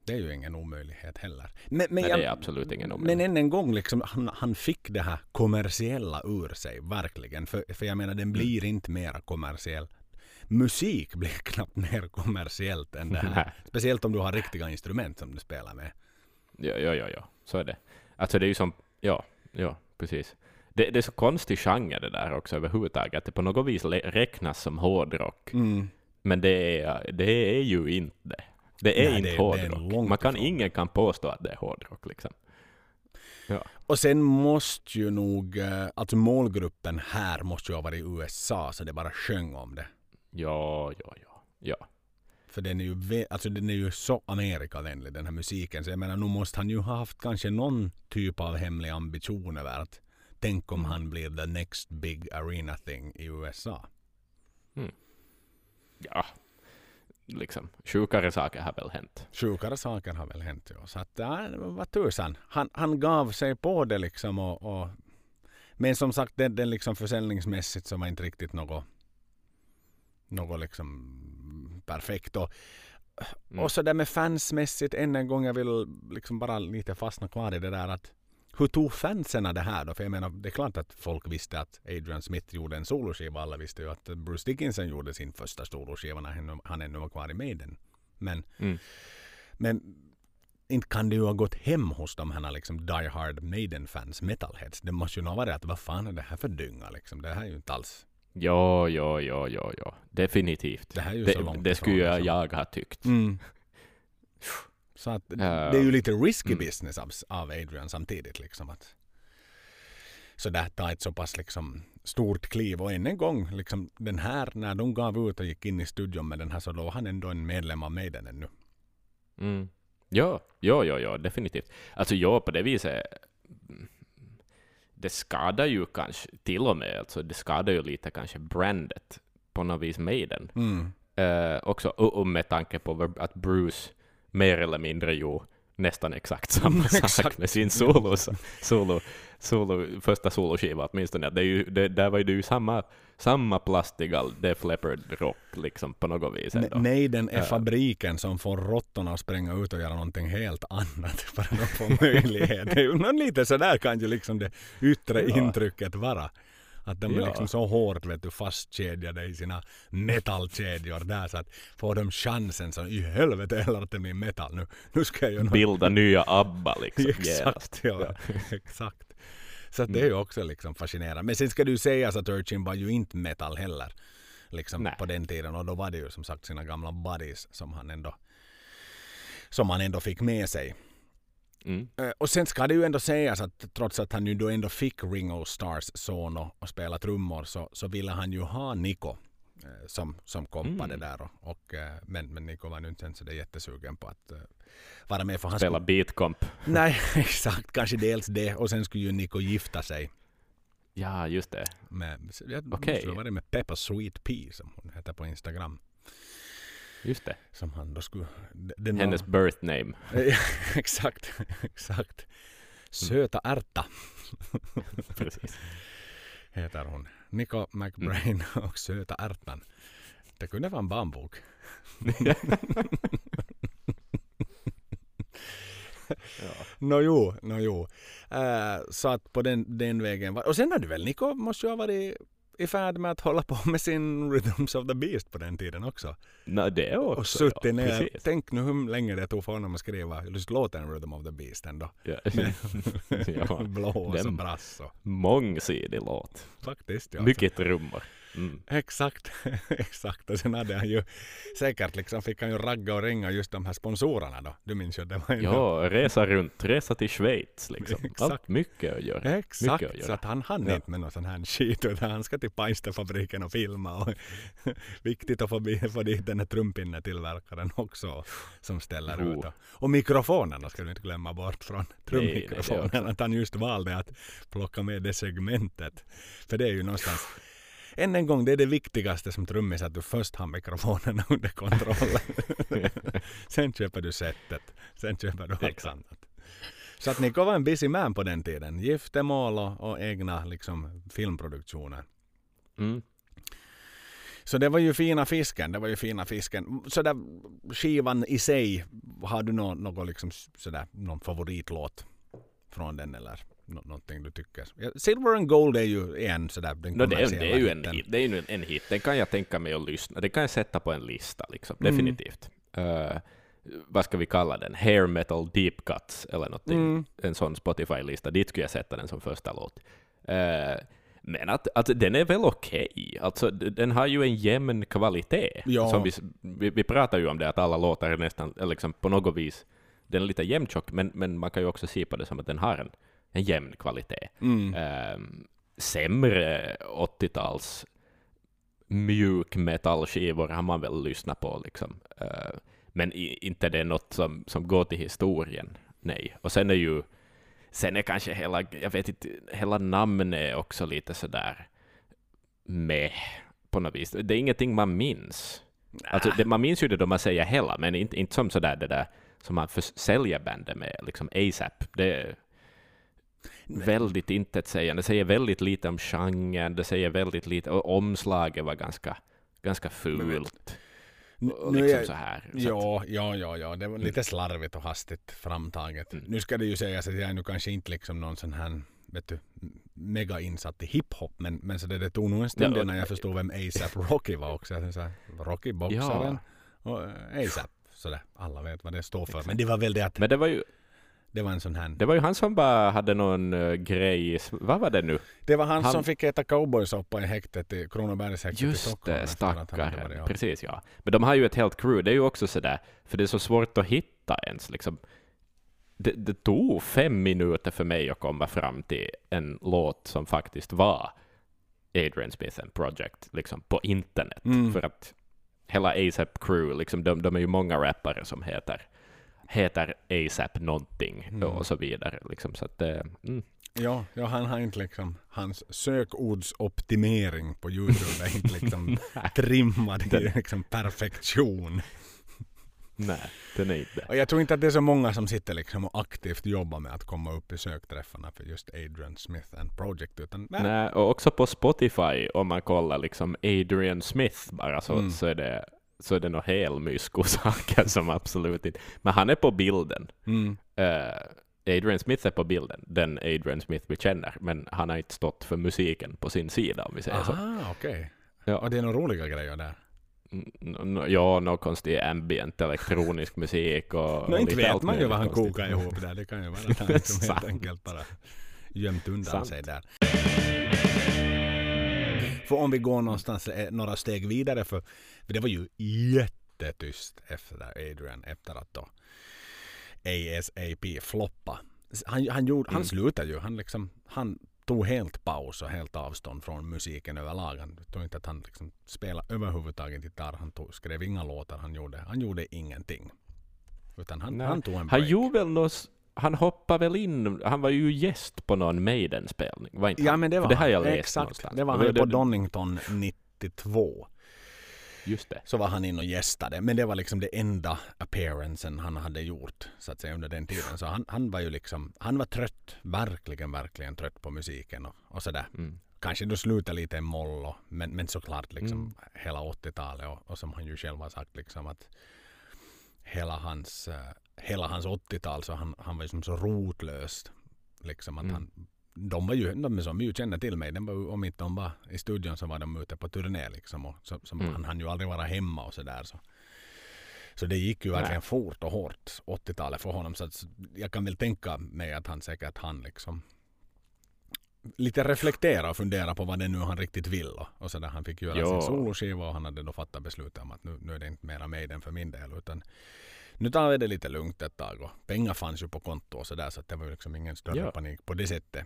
Det är ju ingen omöjlighet heller. Men, men, Nej, jag, det är absolut ingen men omöjlighet. än en gång, liksom, han, han fick det här kommersiella ur sig, verkligen. För, för jag menar, Mm. den blir inte mera kommersiell. Musik blir knappt mer kommersiellt än det här. Speciellt om du har riktiga instrument som du spelar med. Ja, ja, ja, ja, så är det. Alltså det är ju som, ja, ja, precis. Det, det är så konstig genre det där också överhuvudtaget, att det på något vis räknas som hårdrock. Mm. Men det är, det är ju inte det. Är Nej, inte det är- det är hårdrock. Man kan, ifrån ingen kan påstå att det är hårdrock liksom. Och sen måste ju nog, eh, alltså målgruppen här måste ju ha varit USA så det bara sjöng om det. Ja, ja, ja, ja. För den är ju, alltså den är ju så Amerikavänlig den här musiken. Så jag menar, nu måste han ju ha haft kanske någon typ av hemlig ambition över att tänk om han blir the next big arena thing i USA. Ja, liksom. Sjukare saker har väl hänt. Sjukare saker har väl hänt. Ja. Så att, ja, vad tusan. Han, han gav sig på det liksom. Och, och, men som sagt, den, den liksom försäljningsmässigt så var inte riktigt något, något liksom perfekt. Och, Mm. och så där med fansmässigt, än en gång, jag vill liksom bara lite fastna kvar i det där att hur tog fansen det här då? För jag menar, det är klart att folk visste att Adrian Smith gjorde en soloskiva. Alla visste ju att Bruce Dickinson gjorde sin första soloskiva när han- ännu var kvar i Maiden. Men, Mm. men inte kan det ju ha gått hem hos de här liksom Die Hard Maiden-fans, metalheads. Det måste ju ha varit att vad fan är det här för dynga liksom? Det här är ju inte alls Jo, jo, jo, jo, jo. Definitivt. Det här är ju Det, så långt det skulle jag, liksom. jag ha tyckt. Mm. Så att Ja. det är ju lite risky Mm. business av, av Adrian samtidigt. Liksom att så där ta ett så pass liksom stort kliv och än en gång liksom den här när de gav ut och gick in i studion med den här så då var han ändå en medlem av Maiden ännu. Mm. Ja, ja, ja, ja, definitivt. Alltså ja, på det viset, det skadar ju kanske till och med, alltså det skadar ju lite kanske brandet på något vis Maiden. Mm. Eh, också, och, och med tanke på att Bruce mer eller mindre ju nästan exakt samma sak Exakt. med sin solo, solo, solo, första soloskiva åtminstone. Det är ju, det, där var ju det ju samma, samma plastiga Def Leppard-rock liksom på något vis. Ne- ändå. Maiden är fabriken som får råttorna att spränga ut och göra någonting helt annat för att de får möjlighet. Någon lite sådär kan ju liksom det yttre Ja. intrycket vara. Att de är Ja. liksom så hårt vet du, fastkedjade i sina metallkedjor där så att får de chansen så i helvete heller att det blir metall nu. Nu ska jag göra något. Bilda nya ABBA liksom. Exakt, genast. ja. Exakt. Så att det är ju också liksom fascinerande. Men sen ska det ju sägas att Urchin var ju inte metal heller. Liksom Nej. på den tiden. Och då var det ju som sagt sina gamla buddies som han ändå som han ändå fick med sig. Mm. Eh, Och sen ska det ju ändå sägas att trots att han ju då ändå fick Ringo Stars son och, och spela trummor så, så ville han ju ha Nico eh, som, som kompade Mm. där. Och, och, eh, men, men Nico var nu inte så jättesugen på att vara med för han Spela beatcomp. Nej, exakt. Kanske dels det. Och sen skulle ju Nico gifta sig Ja, just det. med, jag Okej. måste vara det med Peppa Sweet Pea som hon heter på Instagram. Just det. Som han då skulle... Den Hennes birth name. exakt, exakt. Söta ärta Precis. heter hon. Nico McBrain och Söta ärtan. Det kunde vara en barnbok. ja. Nå jo, nå jo. Eh, så att på den, den vägen. var- Och sen har du väl Nico måste ju ha varit i färd med att hålla på med sin Rhythms of the Beast på den tiden också. No, det också. Och suttit ja. ner. Precis. Tänk nu hur länge det tog för honom att skriva just låten Rhythm of the Beast ändå. Ja. Ja. blås och brass och Mångsidig låt. faktiskt. Ja. Mycket trummor. Mm. Exakt, exakt. Och sen hade han ju säkert liksom fick han ju ragga och ringa just de här sponsorerna då. Du minns ju det var Ja, resa runt, resa till Schweiz liksom. Exakt. Allt mycket att göra. Exakt, Mycket att så göra. att han hann Ja. inte med någon sån här skit utan han ska till Pajstafabriken och filma och viktigt att få, få dit den här trumpinnetillverkaren också som ställer Jo. ut. Och, och mikrofonerna ska du inte glömma bort från trummikrofonerna. Att han just valde att plocka med det segmentet. För det är ju någonstans än en gång, det är det viktigaste som trummis att du först har mikrofonerna under kontroll. sen köper du setet. Sen köper du allt Exakt. annat. Så att Niko var en busy man på den tiden. Giftermål och, och egna liksom, filmproduktioner. Mm. Så det var ju fina fisken. Det var ju fina fisken. Så där, skivan i sig, har du någon, någon, liksom, sådär, någon favoritlåt från den eller nå- någonting du tycker? Silver and Gold är ju en sådär den No, det, är, det är ju en hit. Det är ju en, hit. Den kan jag tänka mig att lyssna. Den kan jag sätta på en lista, liksom. Mm. definitivt. Eh, vad ska vi kalla den? Hair metal deep cuts eller någonting. Mm. En sån Spotify-lista. Dit skulle jag sätta den som första låt. Eh, men att, att den är väl okej. Alltså, d- den har ju en jämn kvalitet. Ja. Som vi, vi, vi pratar ju om det, att alla låtar är nästan, eller liksom på något vis, den är lite jämntjock, men, men man kan ju också se på det som att den har en, en jämn kvalitet. Mm. Ehm, sämre 80-tals mjuk metallskivor har man väl lyssnat på. Liksom. Eh, men i, inte det är något som, som går till historien. Nej. Och sen är ju sen är kanske hela, jag vet inte, hela namnet också lite sådär med på något vis. Det är ingenting man minns. Alltså, det, man minns ju det då man säger hela, men inte, inte som sådär det där som man förs- säljer bandet med, liksom ASAP. Det väldigt intetsägande. Det säger väldigt lite om genren, det säger väldigt lite, och omslaget var ganska, ganska fult. Och nu är liksom jag- så här. Så att, Ja, ja, ja, ja, det var lite slarvigt och hastigt framtaget. Mm. Nu ska det ju sägas att jag är nu kanske inte liksom någon sån här, vet du, mega insatt i hiphop, men, men så det, det tog nog en stund Ja, innan jag förstod vem ASAP Rocky var också. Så här, Rocky boxaren och eh, ASAP, sådär, alla vet vad det står för. Men det var väl det att, Men det var ju, Det var en sån här... Det var ju han som bara hade någon uh, grej, vad var det nu? Det var han, Han- som fick äta cowboysoppa i häktet i Kronobergshäktet i Just Stockholm. det, hade varit stackaren. Precis, ja. Men de har ju ett helt crew, det är ju också sådär, för det är så svårt att hitta ens liksom. Det, det tog fem minuter för mig att komma fram till en låt som faktiskt var Adrian Smith and Project, liksom på internet. Mm. För att hela ASAP crew, liksom, de, de är ju många rappare som heter heter ASAP någonting Mm. och så vidare. Liksom, så att, eh, mm. Ja, ja, han har inte liksom, hans sökordsoptimering på Youtube är inte liksom trimmad i liksom perfektion. Nej, den är inte. Och jag tror inte att det är så många som sitter liksom och aktivt jobbar med att komma upp i sökträffarna för just Adrian Smith and Project. Utan, nej. Nej, och också på Spotify, om man kollar liksom Adrian Smith bara, så, Mm. så är det så är det nog hel mysko saker som absolut inte... Men han är på bilden. Mm. Eh, Adrian Smith är på bilden, den Adrian Smith vi känner, men han har inte stått för musiken på sin sida, om vi säger så. Aha, okej. Ja. Och det är några roliga grejer där. N- Ja, någon konstig ambient elektronisk musik och, och inte vet man ju vad han kokar ihop där. Det kan ju vara att han liksom helt enkelt bara gömt undan Sant. sig där. För om vi går någonstans eh, några steg vidare för, för det var ju jättetyst efter Adrian efter att då ASAP floppa. Han, han, gjorde, han Mm. slutade ju. Han, liksom, han tog helt paus och helt avstånd från musiken överlag. Han tog inte att han liksom spelade överhuvudtaget gitarr. Han tog, skrev inga låtar. Han gjorde, han gjorde ingenting. Utan han, Nej. han tog en Han break. gjorde väl något, han hoppade väl in, han var ju gäst på någon Maiden-spelning, var inte Ja han? men det För var det har jag han. läst Exakt. någonstans. Det var han på Donington 92. Just det. Så var han in och gästade. Men det var liksom det enda appearancen han hade gjort så att säga under den tiden. Så han, han var ju liksom, han var trött. Verkligen, verkligen trött på musiken och, och sådär. Mm. Kanske då slutade lite i moll och, men, men såklart liksom Mm. hela 80-talet och, och som han ju själv har sagt liksom att hela hans, eh, hela hans 80-tal så han, han var ju som så rotlöst. Liksom att Mm. han, de var ju, de som ju känner till mig, var, om inte de var i studion så var de ute på turné liksom. Och så, så Mm. Han hann ju aldrig vara hemma och sådär. Så. så det gick ju verkligen Nej. fort och hårt 80-talet för honom. Så att jag kan väl tänka mig att han säkert han liksom lite reflektera och fundera på vad det nu han riktigt vill. Och, och så där han fick göra Ja. sin soloskiva och han hade då fattat beslutet om att nu, nu är det inte mera Maiden för min del utan nu tar vi det lite lugnt ett tag och pengar fanns ju på konto och sådär så att det var liksom ingen större Ja. panik på det sättet.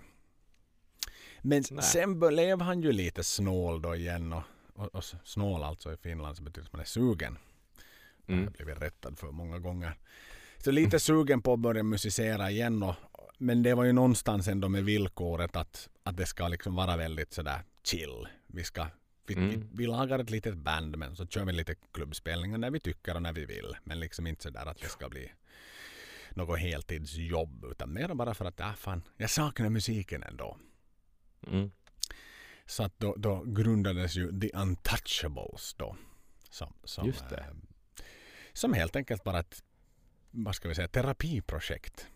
Men Nej. sen blev han ju lite snål då igen och, och, och snål alltså i Finland så betyder att man är sugen. Det har Mm. jag blivit rättad för många gånger. Så lite sugen på att börja musicera igen. Och, men det var ju någonstans ändå med villkoret att, att det ska liksom vara väldigt sådär chill. Vi, ska, vi, vi, Mm. vi lagar ett litet band men så kör vi lite klubbspelningar när vi tycker och när vi vill. Men liksom inte sådär att det ska bli något heltidsjobb utan mer bara för att äh, fan, jag saknar musiken ändå. Mm. Så att då, då grundades ju The Untouchables då. Som, som, eh, som helt enkelt bara ett vad ska vi säga, terapiprojekt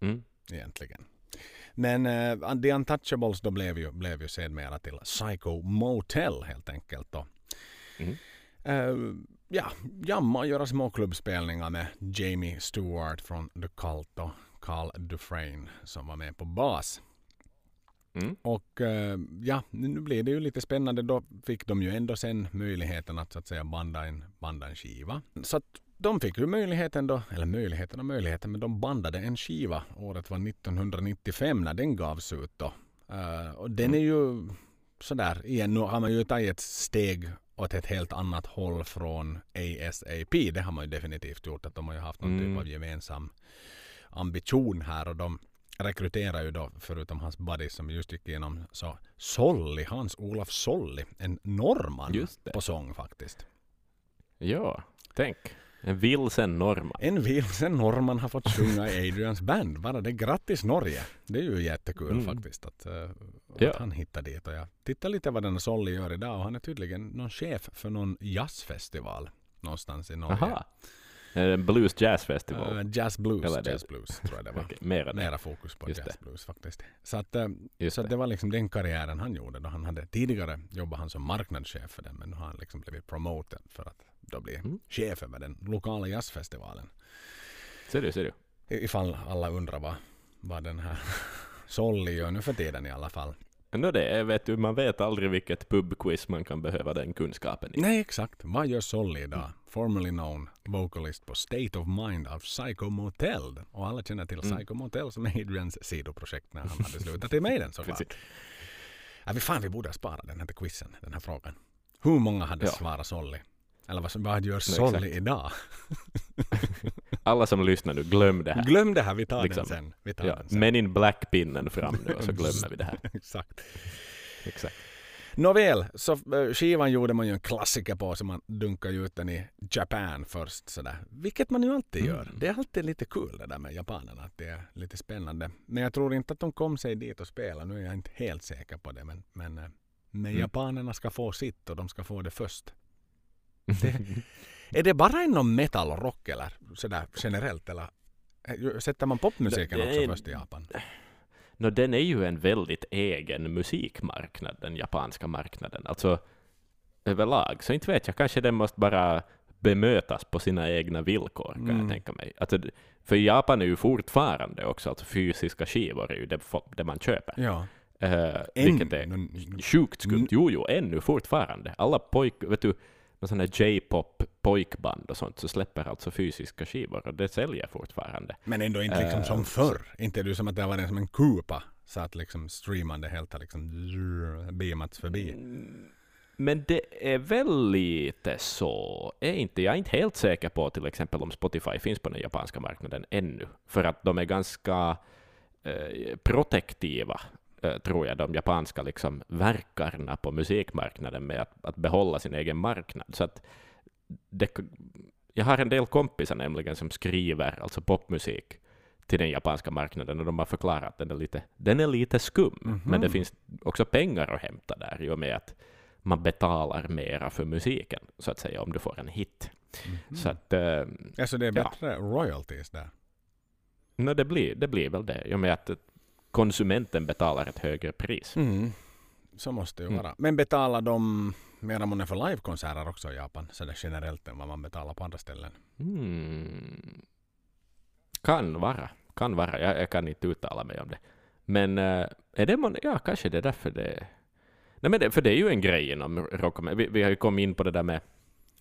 Mm. egentligen. Men eh, The Untouchables då blev ju, blev ju sedermera till Psycho Motel helt enkelt. Då. Mm. Eh, ja, jamma och göra små klubbspelningar med Jamie Stewart från The Cult och Carl Dufresne som var med på bas. Mm. Och eh, ja, nu blir det ju lite spännande. Då fick de ju ändå sen möjligheten att så att säga banda en, banda en skiva. Så att de fick ju möjligheten då, eller möjligheten och möjligheten, men de bandade en skiva. Året var 1995 när den gavs ut då. Eh, och den är ju sådär, igen, nu har man ju tagit ett steg åt ett helt annat håll från ASAP. Det har man ju definitivt gjort. Att de har ju haft någon Mm. typ av gemensam ambition här och de rekryterar ju då, förutom hans buddy som just gick igenom, så Solli, Hans-Olof Solli, en norrman på sång faktiskt. Ja, tänk. En vilsen norrman. En vilsen norrman har fått sjunga i Adrians band. Bara det. Grattis Norge! Det är ju jättekul Mm. faktiskt att, Ja. att han hittade dit. Och jag tittar lite vad den Solli gör idag och han är tydligen någon chef för någon jazzfestival någonstans i Norge. Aha. Är det En blues jazz festival. Eh, jazz blues, Eller det- jazz blues tror jag det var. Okej, mera det. Mera fokus på Just jazz det. blues faktiskt. Så, att, eh, Just så det. det var liksom den karriären han gjorde. Då han hade, tidigare jobbade han som marknadschef för den men nu har han liksom blivit promoted för att då bli Mm. chef över den lokala jazzfestivalen. Ser du, ser du. Ifall alla undrar vad, vad den här Solly gör nu för tiden i alla fall. No, det vet du, man vet aldrig vilket pubquiz man kan behöva den kunskapen i. Nej, exakt. Vad gör Solly idag? Formerly known vocalist på State of Mind av Psycho Motel. Och alla känner till Mm. Psycho Motel som är Adrians sidoprojekt när han hade slutat i Maiden såklart. Ja, vi fan, vi borde spara den här till quizen, den här frågan. Hur många hade Ja. svarat Solly? Eller vad, vad gör. Solly idag? Alla som lyssnar nu, glöm det här. Glöm det här, vi tar Liksom. den sen. Vi tar Ja, den sen. men in black-pinnen fram nu och så glömmer vi det här. Exakt. Exakt. Nåväl, så eh, skivan gjorde man ju en klassiker på så man dunkar ju ut den i Japan först sådär. Vilket man ju alltid gör. Mm. Det är alltid lite kul det där med japanerna, att det är lite spännande. Men jag tror inte att de kom sig dit och spela. Nu är jag inte helt säker på det. Men, men, eh, men Mm. japanerna ska få sitt och de ska få det först. Det, är det bara inom metal och rock eller sådär generellt? Eller sätter man popmusiken det också är- först i Japan? No, den är ju en väldigt egen musikmarknad, den japanska marknaden. Alltså överlag. Så inte vet jag, kanske den måste bara bemötas på sina egna villkor, kan Mm. jag tänka mig. Alltså, för Japan är ju fortfarande också, alltså fysiska skivor är ju det, det man köper. Ja. Uh, vilket är sjukt skumt. Jo, jo, ännu fortfarande. Alla pojk, vet du, med sådana här J-pop pojkband och sånt, så släpper alltså fysiska skivor och det säljer fortfarande. Men ändå inte liksom Eh, som förr. Inte är det som att det varit som en kupa. Så att liksom streamande helt har liksom beamats förbi. Men det är väl lite så, är inte, jag är inte helt säker på till exempel om Spotify finns på den japanska marknaden ännu, för att de är ganska eh, protektiva, tror jag, de japanska liksom, verkarna på musikmarknaden med att, att behålla sin egen marknad. Så att det, jag har en del kompisar nämligen som skriver alltså popmusik till den japanska marknaden och de har förklarat att den är lite, den är lite skum, Mhm. men det finns också pengar att hämta där i och med att man betalar mera för musiken, så att säga, om du får en hit. Mhm. Så att, eh, Alltså det är ja. bättre royalties där. no, det, blir, det blir väl det, i och med att konsumenten betalar ett högre pris. Mm. Så måste det ju Mm. vara. Men betalar de mera månne för livekonserter också i Japan? Så det generellt än vad man betalar på andra ställen. Mm. Kan vara, kan vara. Jag, jag kan inte uttala mig om det. Men eh, är det månne, ja, kanske det är därför det... Nej, men det, för det är ju en grej inom rock. Vi, vi har ju kommit in på det där med,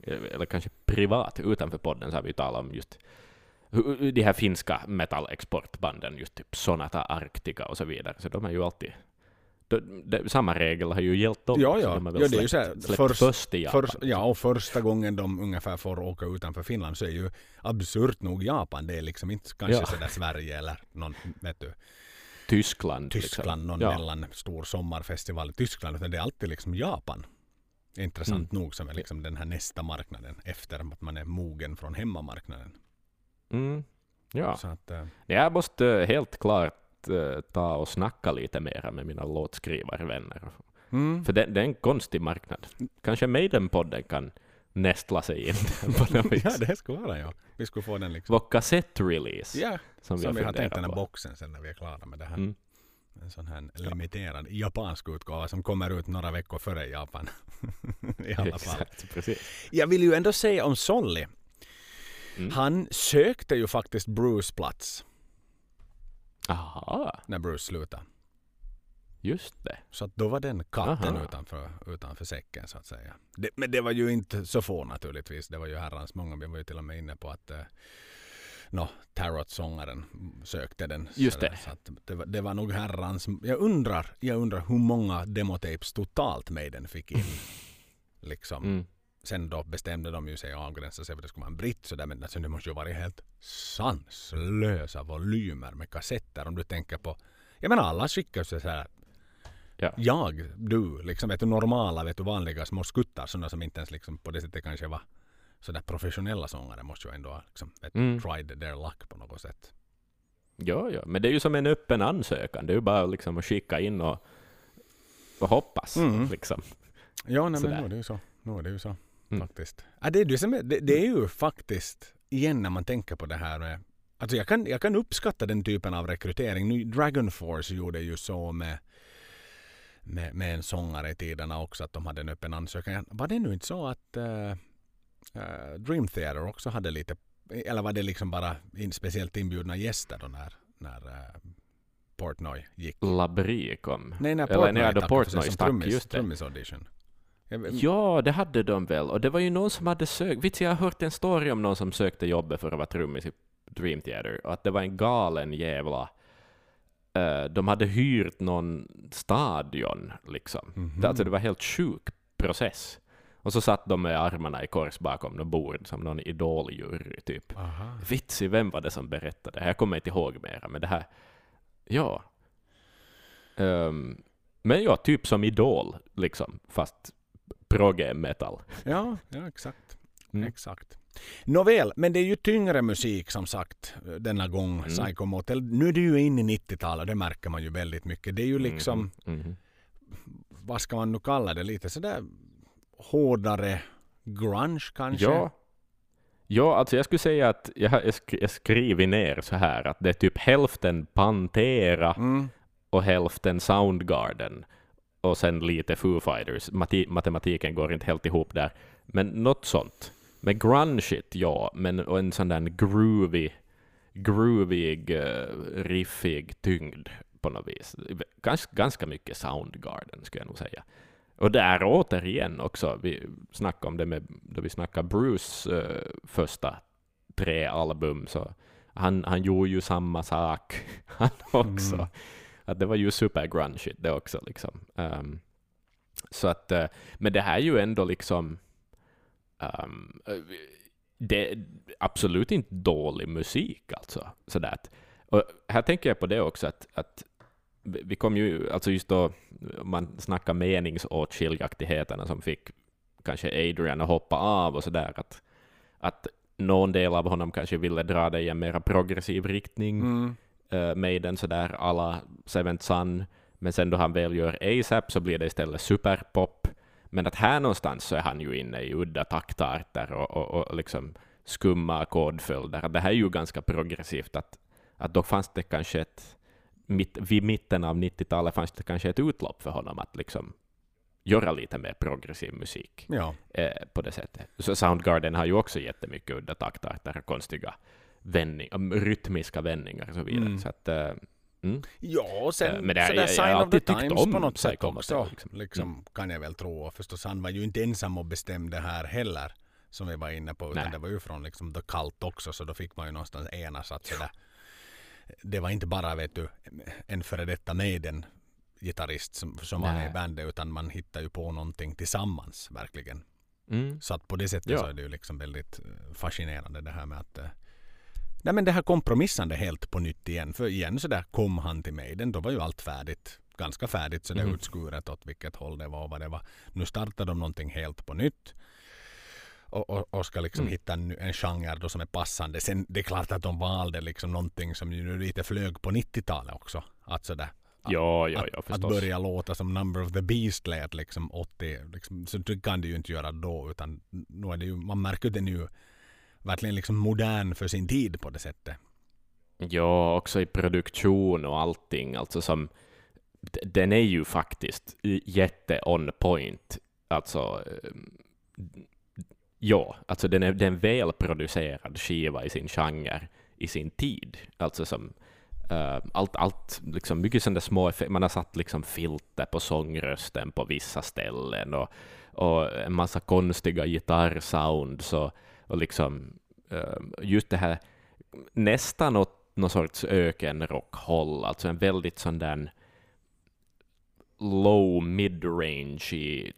eh, eller kanske privat, utanför podden så har vi talat om just de här finska metal-exportbanden, just typ Sonata Arctica och så vidare. Så de är ju alltid... De, de, samma regel har ju gällt dem. Ja, ja. de har väl Ja, det är ju så här, först- först i Japan. Först, ja, och första gången de ungefär får åka utanför Finland så är ju absurt nog Japan. Det är liksom inte kanske Ja. sådär Sverige eller någon, vet du, Tyskland. Tyskland, någon Ja. mellanstor sommarfestival i Tyskland. Utan det är alltid liksom Japan. Intressant nog som är liksom den här nästa marknaden efter att man är mogen från hemmamarknaden. Mm. Ja. Så att, eh, Jag måste helt klart eh, ta och snacka lite mer med mina låtskrivarvänner. mm. För det, det är en konstig marknad. Kanske Maiden-podden kan nästla sig in på något vis. ja, det skulle vara ja. Vi skulle få den liksom. Vår kassettrelease Ja, som vi som vi har tänkt den här boxen sen när vi är klara med det här. Mm. En sån här limiterad japansk utgåva som kommer ut några veckor före Japan. I alla fall. Exakt, precis. Jag vill ju ändå säga om Solly. Mm. Han sökte ju faktiskt Bruce plats Aha, när Bruce slutade. just det. Så att då var den katten Aha. utanför, utanför säcken så att säga. Det, men det var ju inte så få naturligtvis. Det var ju herrans många. Vi var ju till och med inne på att eh, no, Tarot-sångaren sökte den. Just det. Så att det, var, det var nog herrans... Jag undrar, jag undrar hur många demotapes totalt Maiden fick in. liksom. Mm. Sen då bestämde de ju sig och avgränsade sig för det skulle vara en britt sådär men alltså, det måste ju vara helt sanslösa volymer med kassetter om du tänker på jag menar alla skickar sig så här Ja. jag, du, liksom vet du normala, vet du vanliga små skuttar sådana som inte ens liksom på det sättet kanske var sådär professionella sångare måste ju ändå liksom, vet, du, Mm. tried their luck på något sätt. Ja, ja, men det är ju som en öppen ansökan. Det är ju bara liksom att skicka in och, och hoppas. Mm. Liksom. Ja, nej, men nu är det ju så. Nu är det ju så Mm. faktiskt. Ja, det, är det, som är, det, det är ju faktiskt, igen när man tänker på det här med Alltså jag kan, jag kan uppskatta den typen av rekrytering. Nu, Dragon Force gjorde ju så med, med, med en sångare i tiderna också att de hade en öppen ansökan. Var det nu inte så att eh, eh, Dream Theater också hade lite Eller var det liksom bara in, speciellt inbjudna gäster då när, när uh, Portnoy gick? Labrie kom. Nej, när Eller Portnoy nej, tackade för Portnoy stack, trummis, just det. trummis-audition. Jag vet- Ja, det hade de väl. Och det var ju någon som hade sökt. Du, jag har hört en story om någon som sökte jobbet för att vara trummis i Dream Theater. Och att det var en galen jävla... eh, de hade hyrt någon stadion, liksom. Mhm. Det, alltså, det var helt sjuk process. Och så satt de med armarna i kors bakom något bord som någon idoljury, typ. Aha. Vitsi, vem var det som berättade? Jag kommer inte ihåg mera, men det här... Ja. Ehm, men ja, typ som Idol, liksom. Fast progge metal. Ja, ja exakt. Mm. exakt. Nåväl, men det är ju tyngre musik som sagt denna gång, Mm. Psycho Motel. Nu är det ju inne i 90-talet, det märker man ju väldigt mycket. Det är ju liksom, Mhm, mhm. vad ska man nu kalla det, lite sådär hårdare grunge kanske? Ja. Ja, alltså jag skulle säga att jag har jag sk- jag skriver ner så här att det är typ hälften Pantera Mm. och hälften Soundgarden och sen lite Foo Fighters. Mati- matematiken går inte helt ihop där, men något sånt. Men grungeigt, ja, men och en sån där groovy, groovig, eh, riffig tyngd på något vis. Gans, ganska mycket Soundgarden skulle jag nog säga. Och där återigen också, vi snackade om det med, då vi snackade Bruce uh, första tre album, så han, han gjorde ju samma sak han också. Mm. Att det var ju supergrungigt det också. Liksom. Um, så att, uh, men det här är ju ändå liksom, um, det är absolut inte dålig musik alltså. Sådär att, och här tänker jag på det också att, att vi kom ju, alltså just då om man snackar meningsåtskiljaktigheterna som fick kanske Adrian att hoppa av och sådär, att, att någon del av honom kanske ville dra det i en mer progressiv riktning, Mm uh, Maiden sådär alla Seventh Son, men sen då han väl gör ASAP så blir det istället superpop. Men att här någonstans så är han ju inne i udda taktarter och, och, och liksom skumma ackordföljder. Det här är ju ganska progressivt, att, att då fanns det kanske ett, mitt, vid mitten av 90-talet fanns det kanske ett utlopp för honom att liksom göra lite mer progressiv musik Ja. eh, på det sättet. Så Soundgarden har ju också jättemycket udda taktarter, konstiga vändningar, rytmiska vändningar och så vidare. Mm. Så att, eh, mm. Ja, och sen Eh, men det- sådär jag- jag sign har of the times på något sätt också. Liksom, liksom. kan jag väl tro. Och förstås, han var ju inte ensam och bestämde här heller. Som vi var inne på. Utan Nej. det var ju från liksom The Cult också. Så då fick man ju någonstans enas att sådär. Det var inte bara vet du, en före detta Maiden gitarrist som, som var med i bandet. Utan man hittar ju på någonting tillsammans verkligen. Mm. Så att på det sättet Ja. så är det ju liksom väldigt eh, fascinerande det här med att Nej men det här kompromissande helt på nytt igen. För igen så där kom han till mig. Den då var ju allt färdigt. Ganska färdigt så det Mhm. utskuret åt vilket håll det var och vad det var. Nu startar de någonting helt på nytt. Och, och, och ska liksom Mm. hitta en, en genre då som är passande. Sen det är klart att de valde liksom någonting som ju lite flög på 90-talet också. Att sådär Ja, ja, att, ja, att förstås. börja låta som Number of the Beast lät liksom 80. Liksom, så det kan det ju inte göra då. Utan nu är det ju, man märker den ju verkligen liksom modern för sin tid på det sättet. Ja, också i produktion och allting. Alltså som, den är ju faktiskt jätte on point. Alltså, ehm, ja, alltså den är, det är en välproducerad skiva i sin genre, i sin tid. Alltså som uh, allt, allt, liksom mycket sådana små effekter. Man har satt liksom filter på sångrösten på vissa ställen och, och en massa konstiga gitarrsounds och, och liksom eh, just det här nästan åt någon sorts ökenrockhåll, alltså en väldigt sån där low mid-range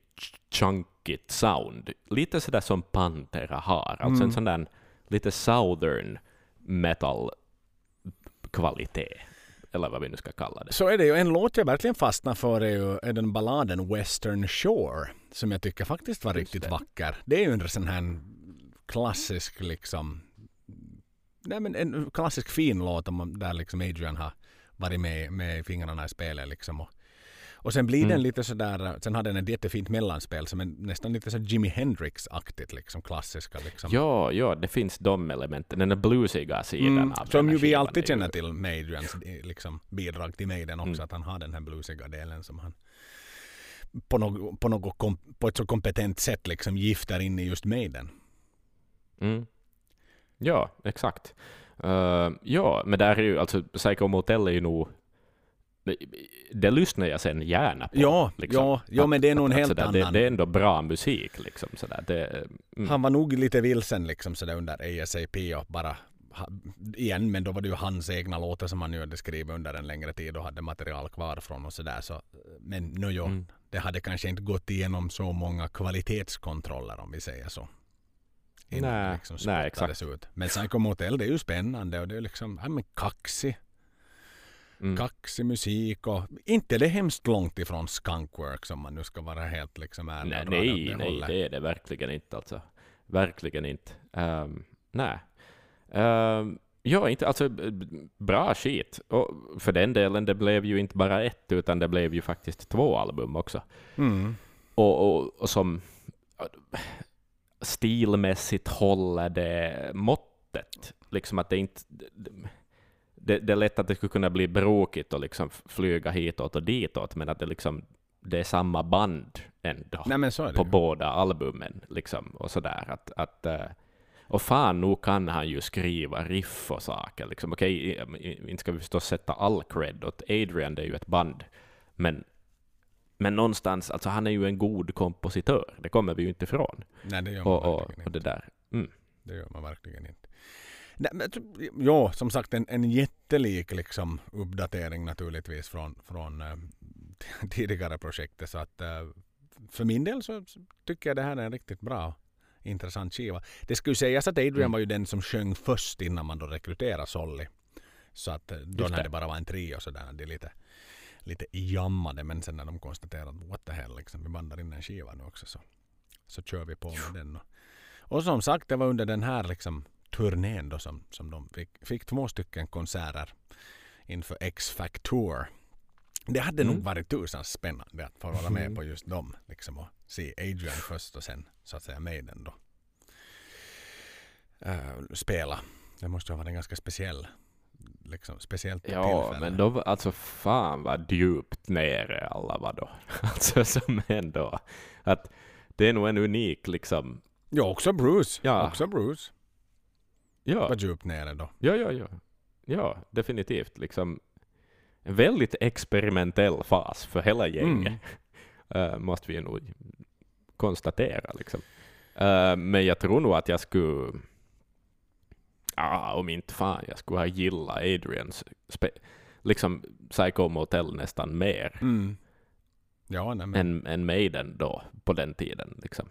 chunkigt sound. Lite sådär som Pantera har, alltså Mm. en sån där lite southern metal kvalitet, eller vad vi nu ska kalla det. Så är det ju. En låt jag verkligen fastnar för är ju är den balladen Western Shore. Som jag tycker faktiskt var Just riktigt det. vacker. Det är ju en sån här klassisk liksom Nej men en klassisk fin låt om man- där liksom Adrian har varit med, med fingrarna i spelet liksom. Och, och sen blir Mm. den lite sådär, sen har den ett jättefint mellanspel som är nästan lite så Jimi Hendrix-aktigt liksom klassiska liksom. Ja, ja, det finns de elementen, den där bluesiga sidan Mm, av som ju vi alltid känner till med Adrians eh, liksom, bidrag till Maiden också. Mm. Att han har den här bluesiga delen som han på, något, på, något på ett så kompetent sätt liksom gifter in i just Maiden. Mm. Ja, exakt. Uh, ja, men där är ju, alltså Psycho Motel är ju nog det, det lyssnar jag sen gärna på. Ja, liksom. ja, ja men det är nog en helt sådär, annan... Det, det, är ändå bra musik. Liksom, sådär. Det, mm. Han var nog lite vilsen liksom, sådär, under ASAP och bara igen, men då var det ju hans egna låtar som han ju hade skrivit under en längre tid och hade material kvar från och sådär. Så, men no, jo, mm. det hade kanske inte gått igenom så många kvalitetskontroller om vi säger så. Nej, liksom nej exakt. Ut. Men Psycho Motel det är ju spännande och det är liksom ja, men kaxig. Mm. Kaxig musik och inte det hemskt långt ifrån Skunkworks om man nu ska vara helt liksom ärlig. Nej, nej, det, nej det är det verkligen inte alltså. Verkligen inte. Um, nej. Um, ja, inte, alltså bra skit. Och för den delen, det blev ju inte bara ett, utan det blev ju faktiskt två album också. Mm. Och, och, och, som stilmässigt håller det måttet. Liksom att det inte... Det, det, är lätt att det skulle kunna bli brokigt och liksom flyga hitåt och ditåt, men att det liksom det är samma band ändå Nej, på båda albumen. Liksom, och sådär. Att, att, uh, och fan, nog kan han ju skriva riff och saker. Liksom. Okej, inte ska vi förstås sätta all cred åt Adrian, det är ju ett band. Men, men någonstans, alltså han är ju en god kompositör. Det kommer vi ju inte ifrån. Nej, det gör man och, och, och det där. Mm. Det gör man verkligen inte. Ja, som sagt en, en jättelik liksom, uppdatering naturligtvis från, från äh, tidigare projektet. Så att äh, för min del så tycker jag det här är en riktigt bra intressant skiva. Det skulle sägas att Adrian mm. var ju den som sjöng först innan man då rekryterade Solly. Så att eh, då när det bara var en trio så där, de lite, lite jammade men sen när de konstaterade what the hell, liksom, vi bandar in en skiva nu också så, så kör vi på med den. Och, och som sagt, det var under den här liksom, turnén då som, som de fick, fick två stycken konserter inför X-Factor. Det hade mm. nog varit tusan spännande att få vara med mm. på just dem. Liksom, och se Adrian först och sen så att säga Maiden då. Uh, spela. Det måste ha varit en ganska speciell liksom speciellt Ja, tillfälle. men då alltså fan vad djupt nere alla var då. Alltså som ändå att det är nog en unik liksom. Ja, också Bruce. Ja. Också Bruce. Ja. Var djupt nere då. Ja, ja, ja. Ja, definitivt liksom en väldigt experimentell fas för hela gänget. Mm. uh, måste vi nog konstatera. Liksom. Uh, men jag tror nog att jag skulle, ah, om inte fan, jag skulle ha gillat Adrians liksom Psycho Motel nästan mer mm. ja, nej, men... än, än Maiden då, på den tiden. Liksom.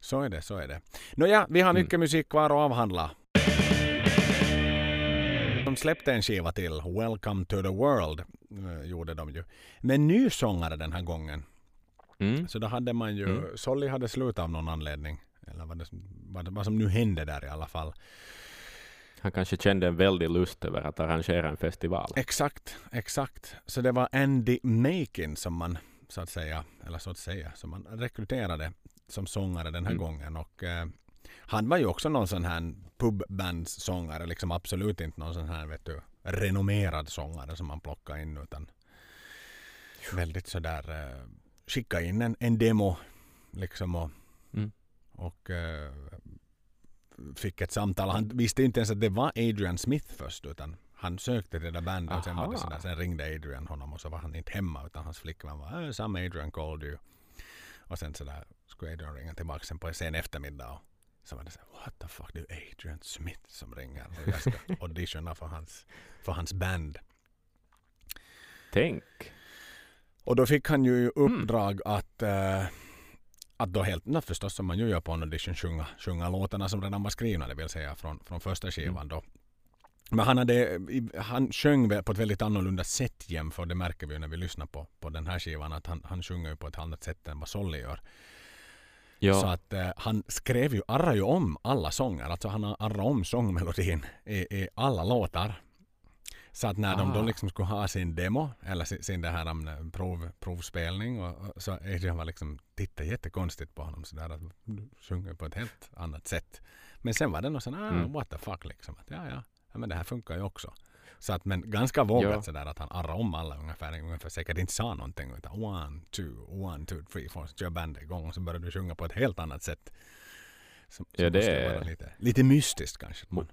Så är det, så är det. Nåja, vi har mm. mycket mm. musik kvar att avhandla. De släppte en skiva till, Welcome to the World, uh, gjorde de ju. Men ny sångare den här gången. Mm. Så då hade man ju, mm. Solly hade slutat av någon anledning. Eller vad, det, vad, vad som nu hände där i alla fall. Han kanske kände en väldig lust över att arrangera en festival. Exakt, exakt. Så det var Andy Makin som man så att säga, eller så att säga, som man rekryterade som sångare den här mm. gången. Och eh, han var ju också någon sån här pubbandssångare, liksom absolut inte någon sån här vet du, renommerad sångare som man plockade in utan väldigt sådär eh, skicka in en, en demo liksom och, mm. och eh, fick ett samtal. Han visste inte ens att det var Adrian Smith först utan han sökte det där bandet och sen, var det sådär, sen ringde Adrian honom och så var han inte hemma utan hans flickvän var äh, Some Adrian called you. Och sen sådär skulle Adrian ringa tillbaka sen på en sen eftermiddag och så var det så what the fuck, det är Adrian Smith som ringer och jag ska auditiona för hans, för hans band. Tänk. Och då fick han ju mm. uppdrag mm. att uh, att då helt, no, förstås som man ju gör på en audition, sjunga, sjunga låtarna som redan var skrivna, det vill säga från, från första skivan då. Men han, hade, han sjöng på ett väldigt annorlunda sätt jämfört, det märker vi när vi lyssnar på, på den här skivan, att han, han sjunger på ett annat sätt än vad Solly gör. Ja. Så att eh, han skrev ju, arrar ju om alla sånger. Alltså han arrat om sångmelodin i, i alla låtar. Så att när de då liksom skulle ha sin demo eller sin, sin det här um, prov, provspelning och, så Adrian var liksom tittade jättekonstigt på honom sådär att du sjunger på ett helt annat sätt. Men sen var det något sånt, ah, mm. what the fuck liksom. Att, ja, ja, ja, men det här funkar ju också. Så att, men ganska vågat ja. sådär att han arrade om alla ungefär, ungefär säkert inte sa någonting utan one, two, one, two, three, four, så kör bandet igång och så börjar du sjunga på ett helt annat sätt. Som, Ja, som det är- vara lite, lite mystiskt kanske. Mo-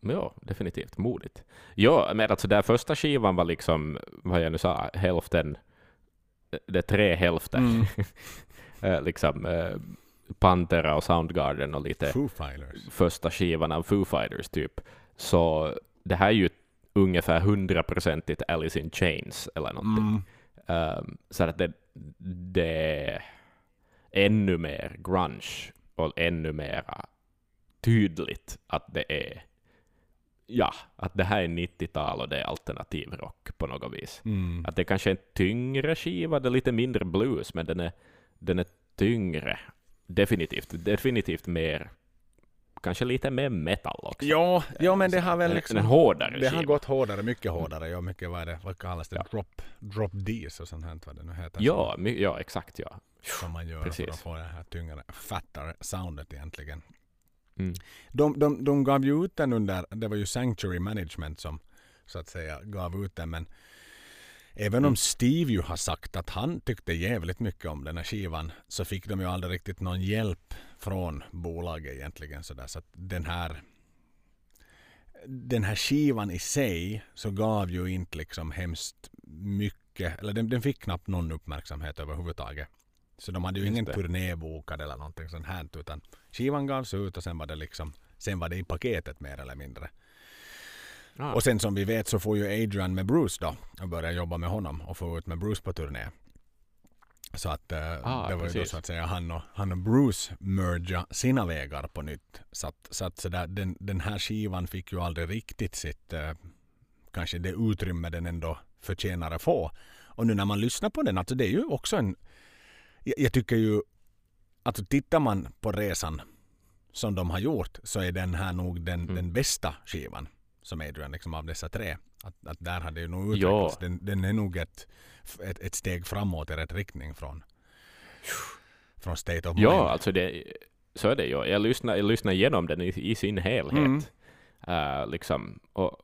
Ja, definitivt modigt. Ja, men alltså där första skivan var liksom, vad jag nu sa, hälften, det är tre hälfter. Mm. Eh, liksom eh, Pantera och Soundgarden och lite första skivan av Foo Fighters typ. Så det här är ju ungefär hundraprocentigt Alice in Chains eller någonting. Mm. Um, så att det, det är ännu mer grunge och ännu mer tydligt att det är ja, att det här är 90-tal och det är alternativ rock på något vis. Mm. Att det kanske är en tyngre skiva, det är lite mindre blues, men den är, den är tyngre. Definitivt, definitivt mer, kanske lite mer metal också. Ja, ja, men det har väl en, liksom... en hårdare Det har skiva. gått hårdare, mycket hårdare. Ja, mycket vad det, vad kallas det? Drop, drop Ds och sånt här, vad det nu heter. Ja, my, ja, exakt ja. Som man gör för precis. att få det här tyngre, fattare soundet egentligen. Mm. De, de, de gav ju ut den under, det var ju Sanctuary Management som så att säga gav ut den men även Mm. om Steve ju har sagt att han tyckte jävligt mycket om den här skivan så fick de ju aldrig riktigt någon hjälp från bolaget egentligen sådär så att den här den här skivan i sig så gav ju inte liksom hemskt mycket, eller den, den fick knappt någon uppmärksamhet överhuvudtaget. Så de hade ju Just ingen det. turné bokad eller någonting sånt här utan skivan gavs ut och sen var det liksom sen var det i paketet mer eller mindre. Ah, Och sen som vi vet så får ju Adrian med Bruce då och börja jobba med honom och få ut med Bruce på turné. Så att eh, Ah, det var ju då precis. så att säga han och, han och Bruce merga sina vägar på nytt. Så att, så att så där, den, den här skivan fick ju aldrig riktigt sitt eh, kanske det utrymme den ändå förtjänar att få. Och nu när man lyssnar på den, alltså det är ju också en jag, tycker ju alltså tittar man på resan som de har gjort så är den här nog den, Mm. den bästa skivan som Adrian liksom av dessa tre. Att, att där hade ju nog utvecklats. Den, den är nog ett, ett, ett steg framåt i rätt riktning från, från State of Mind. Ja, alltså det, så är det ju. Jag lyssnar, jag lyssnar igenom den i, i sin helhet. Mm. Eh, liksom, och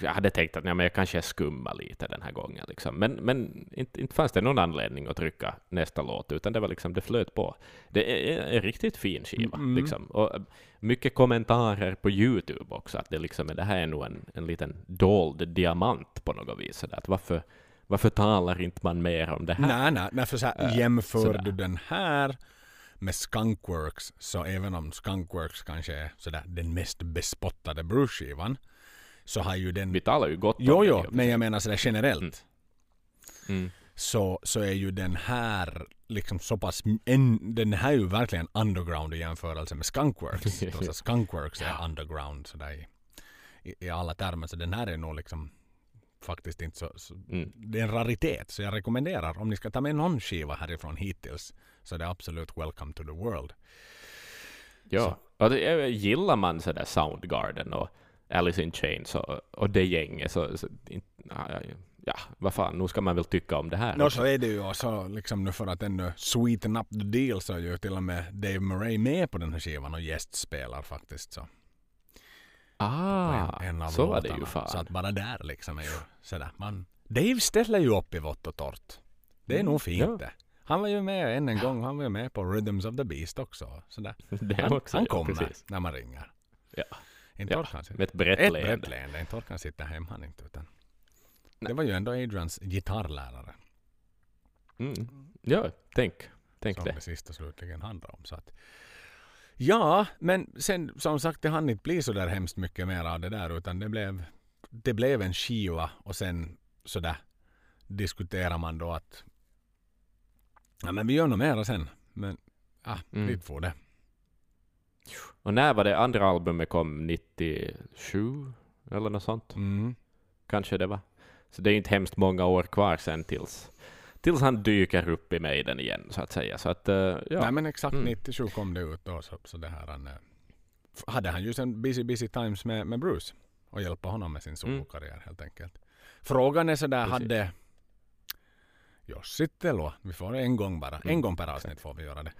jag hade tänkt att nej, men jag kanske skummar lite den här gången. Liksom. Men, men inte, inte fanns det någon anledning att trycka nästa låt, utan det var liksom, det flöt på. Det är en riktigt fin skiva. Mm. Liksom. Och eh, mycket kommentarer på Youtube också, att det, liksom, det här är nog en, en liten dold diamant på något vis. Så där, att varför, varför talar inte man mer om det här? Nej, nej, nej för så här, Äh, jämför sådär. du den här med Skunkworks så även om Skunkworks kanske är sådär den mest bespottade Bruce-skivan så har ju den... Vi talar ju gott Jo, om jo, för men jag menar sådär generellt Mm. så, så är ju den här liksom så pass... En, den här är ju verkligen underground i jämförelse med Skunkworks. Att Skunkworks är underground sådär i, i, alla termer. Så den här är nog liksom faktiskt inte så, så Mm. det är en raritet så jag rekommenderar om ni ska ta med någon skiva härifrån hittills så är det absolut Welcome to the World. Ja, och det, eh, gillar man sådär Soundgarden och Alice in Chains och, och det gänget så, så ja, ja, ja, vad fan, nu ska man väl tycka om det här. Nå också. så är det ju och så liksom nu för att ännu sweeten up the deal så är ju till och med Dave Murray med på den här skivan och gästspelar faktiskt så. ah, en, en så var det ju fan. Så att bara där liksom är ju sådär. Man, Dave ställer ju upp i vått och torrt. Det är Mm, nog fint ja. det. Han var ju med än en gång. Han var ju med på Rhythms of the Beast också. Sådär. det Han, också, han ja, kommer precis. när man ringer. Ja. Inte Ja, orkar sitta. Med ett brett Ett leende. brett leende. Inte orkar sitta hemma inte. Utan. Det var ju ändå Adrians gitarrlärare. Mm. Ja, tänk, tänk som det. det sist och slutligen handlar om. Så att, ja, men sen som sagt det hann inte bli så där hemskt mycket mer av det där utan det blev, det blev en skiva och sen så där diskuterar man då att ja men vi gör nog mera sen. Men ja, Mm. dit får det. Och när var det andra albumet kom? 97? Eller något sånt? Mm. Kanske det var. Så det är inte hemskt många år kvar sen tills, tills han dyker upp i Maiden igen, så att säga. Så att, eh, ja. Nej men exakt Mm. 97 kom det ut då så, så det här han, eh, hade han ju sen busy busy times med, med Bruce och hjälpa honom med sin solokarriär helt enkelt. Frågan är sådär Mm. Precis. hade Jossittelua, vi får en gång bara, Mm, en gång per avsnitt får vi göra det.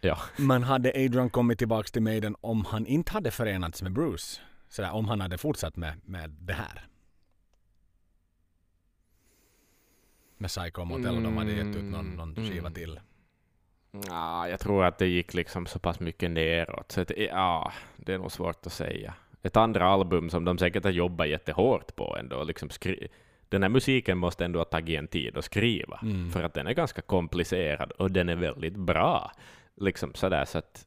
Ja. Men hade Adrian kommit tillbaks till Maiden om han inte hade förenats med Bruce? Sådär, om han hade fortsatt med, med det här? Med Psycho Motel och de hade gett ut någon, någon Mm, skiva till. Ja, jag tror att det gick liksom så pass mycket neråt, så att, ja, det är nog svårt att säga. Ett andra album som de säkert har jobbat jättehårt på ändå, liksom skri den här musiken måste ändå ha tagit en tid att skriva, Mm. för att den är ganska komplicerad och den är väldigt bra. Liksom sådär, så att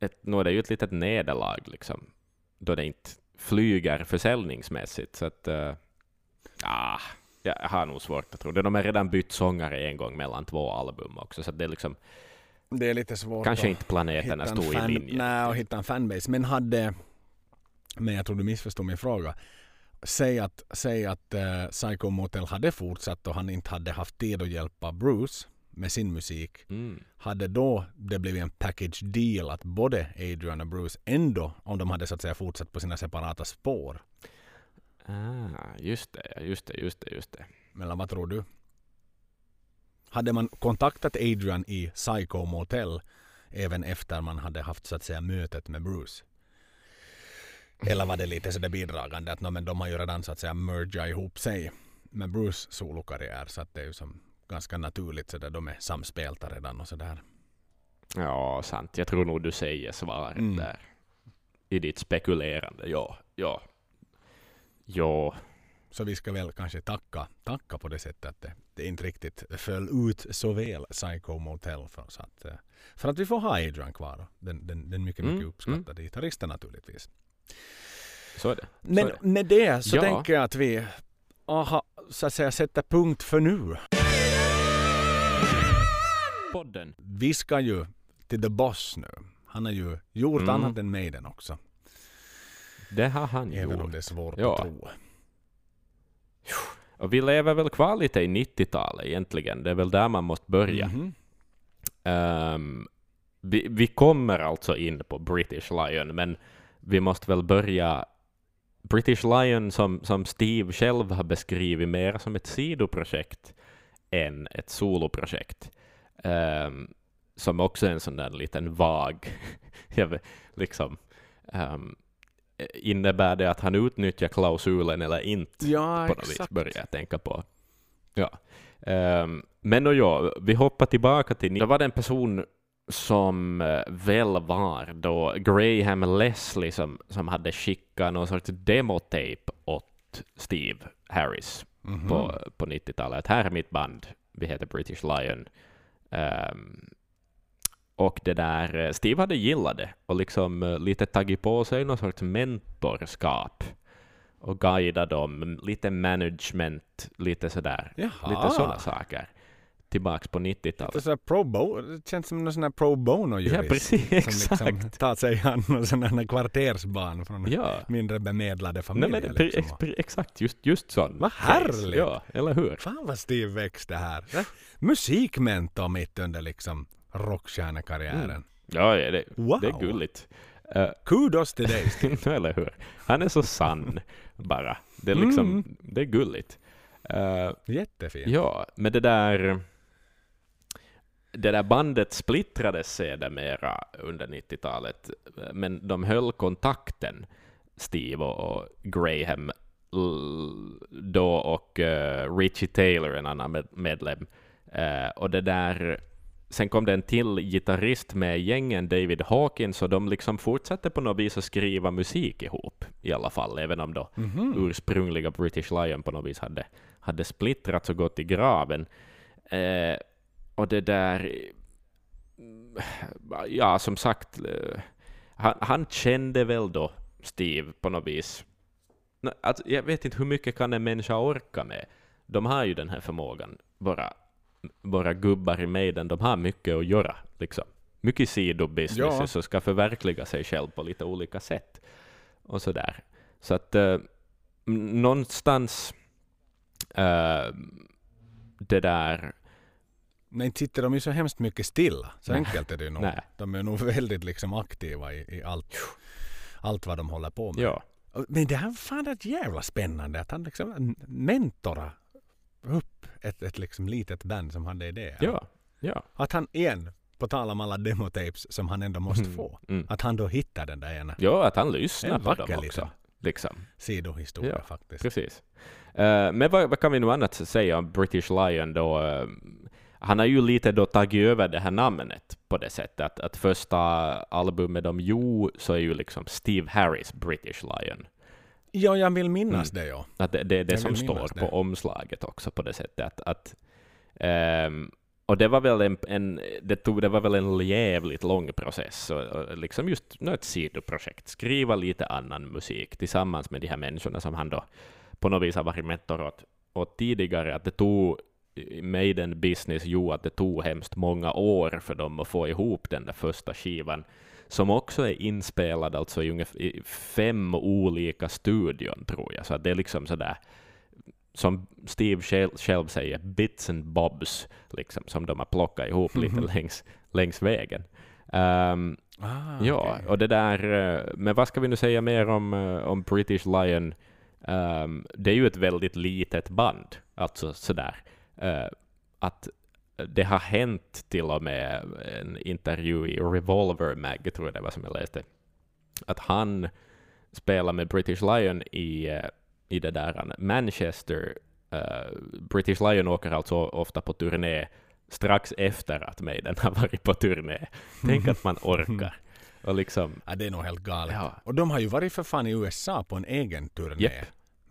ett, nu är det ju ett litet nederlag, liksom, då det inte flyger försäljningsmässigt. Så att, uh, ja, jag har nog svårt att tro det. De har redan bytt sångare en gång mellan två album också, så det är liksom Det är lite svårt kanske inte planeterna stod i fan, linje. Nej, och hitta en fanbase. Men hade, men jag tror du missförstod min fråga. Säg att, säg att uh, Psycho Motel hade fortsatt och han inte hade haft tid att hjälpa Bruce med sin musik. Mm. Hade då det blivit en package deal att både Adrian och Bruce ändå, om de hade så att säga fortsatt på sina separata spår. Ah, just det, just det, just det, just det. Eller vad tror du? Hade man kontaktat Adrian i Psycho Motel även efter man hade haft så att säga mötet med Bruce? Eller var det lite sådär bidragande att no, men de har ju redan så att säga mergat ihop sig med Bruce solokarriär så att det är ju som ganska naturligt så där de är samspelta redan och sådär. Ja, sant. Jag tror nog du säger svaret Mm. där. I ditt spekulerande. Ja, ja. Ja, Så vi ska väl kanske tacka, tacka på det sättet att det, det inte riktigt föll ut så väl Psycho Motel för, så att, eh, för att vi får ha Adrian kvar. Den, den, den mycket, mycket Mm, uppskattade gitarristen naturligtvis. så är det. Så Men med det så Ja. tänker jag att vi aha, så att säga sätter punkt för nu. Podden. Vi ska ju till The Boss nu. Han har ju gjort Mm. annat än Maiden också. Det har han Även gjort. om det är svårt Ja. att tro. Och vi lever väl kvar lite i 90-talet egentligen. Det är väl där man måste börja. Mhm. Ehm, vi, vi kommer alltså in på British Lion, men vi måste väl börja British Lion som, som Steve själv har beskrivit mer som ett sidoprojekt än ett soloprojekt. Ehm, som också är en sån där liten vag, jag vet, liksom, ehm, innebär det att han utnyttjar klausulen eller inte? Ja, på något vis exakt. börjar jag tänka på. Ja. Ehm, men och ja, vi hoppar tillbaka till... Det var det en person som eh, väl var då Graham Leslie som, som hade skickat någon sorts demotape åt Steve Harris Mhm. på, på 90-talet. Här är mitt band, vi heter British Lion. Ehm, och det där, eh, Steve hade gillat det och liksom eh, lite tagit på sig någon sorts mentorskap och guida dem, lite management, lite sådär, Jaha. lite sådana saker. Tillbaks på 90-talet. Det, pro det känns som någon sån här pro bono-jurist. Ja, precis, Som liksom exakt. tar sig an någon sån här kvartersbarn från Ja. mindre bemedlade Nej, familjer. men, pre, liksom. pre, exakt, just, just sån. Vad härligt. Ja, eller hur? Fan vad Steve växte här. Musikmentor mitt under liksom rockstjärnekarriären. Ja, ja, det, Wow. det är gulligt. Eh, Kudos till dig. Eller hur? Han är så sann bara. Det är liksom, Mm. det är gulligt. Eh, Jättefint. ja, men det där det där bandet splittrades sedermera under 90-talet, men de höll kontakten, Steve och Graham, då och eh, Richie Taylor, en annan med- medlem. Eh, och det där, sen kom det en till gitarrist med gängen, David Hawkins, och de liksom fortsatte på något vis att skriva musik ihop i alla fall, även om då Mhm. ursprungliga British Lion på något vis hade, hade splittrats och gått i graven. Eh, och det där... Ja, som sagt, han, han kände väl då Steve på något vis. Alltså, jag vet inte hur mycket kan en människa orka med. De har ju den här förmågan. Våra, våra gubbar i Maiden, de har mycket att göra. Liksom. Mycket sidobusiness Ja. som ska förverkliga sig själv på lite olika sätt. Och sådär. Så att eh, någonstans eh, det där... Men inte sitter de ju så hemskt mycket stilla. Så Nej. enkelt är det ju nog. Nej. De är nog väldigt liksom aktiva i, i allt, allt vad de håller på med. Ja. Men det här fan rätt jävla spännande att han liksom mentora upp ett, ett liksom litet band som hade idéer. Ja. Ja. Att han igen, på tal om alla demotapes som han ändå måste Mm, få, mm. att han då hittar den där ena ja, att han lyssnar på dem också. liten Liksom. sidohistoria Ja, faktiskt. Precis. Eh, men vad, vad kan vi nu annat säga om British Lion då? eh, han har ju lite då tagit över det här namnet på det sättet att, att första albumet de gjorde så är ju liksom Steve Harris British Lion. Ja, jag vill minnas det ja. Att det, det är det Jag som står minnas på det. omslaget också på det sättet att, att ehm, och det var väl en, en, det, tog, det var väl en jävligt lång process, och, och liksom just ett sidoprojekt, skriva lite annan musik tillsammans med de här människorna som han då på något vis har varit mentor åt, åt tidigare, att det tog i Maiden Business, jo, att det tog hemskt många år för dem att få ihop den där första skivan, som också är inspelad alltså i ungefär i fem olika studion, tror jag. Så det är liksom sådär, som Steve själv, säger, bits and bobs, liksom, som de har plockat ihop lite Mhm. längs, längs vägen. Ehm, Ah, Ja, okej. och det där, eh, men vad ska vi nu säga mer om, eh, om British Lion? Ehm, det är ju ett väldigt litet band, alltså sådär. Eh, att det har hänt till och med en intervju i Revolver Mag, tror jag det var som jag läste, att han spelar med British Lion i, eh, i det där Manchester. eh, British Lion åker alltså ofta på turné strax efter att Maiden har varit på turné. Tänk att man orkar. Och liksom, Ja, det är nog helt galet. Ja. Och de har ju varit för fan i USA på en egen turné Japp.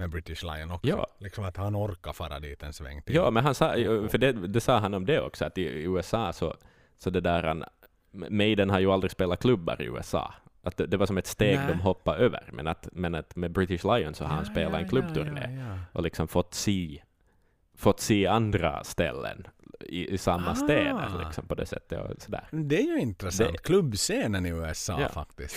Med British Lion också. Ja. Liksom att han orkar fara dit en sväng till. ja, men han sa, för det, det sa han om det också, att i USA så, så det där, han, Maiden har ju aldrig spelat klubbar i USA. Att det, det var som ett steg Nej. de hoppade över, men att, men att med British Lion så har han spelat en klubbturné. Ja, ja, och liksom fått se, fått se andra ställen i, i samma Ah. städer liksom på det sättet och sådär. ja. Det är ju intressant. Det- Klubbscenen i USA Ja. faktiskt.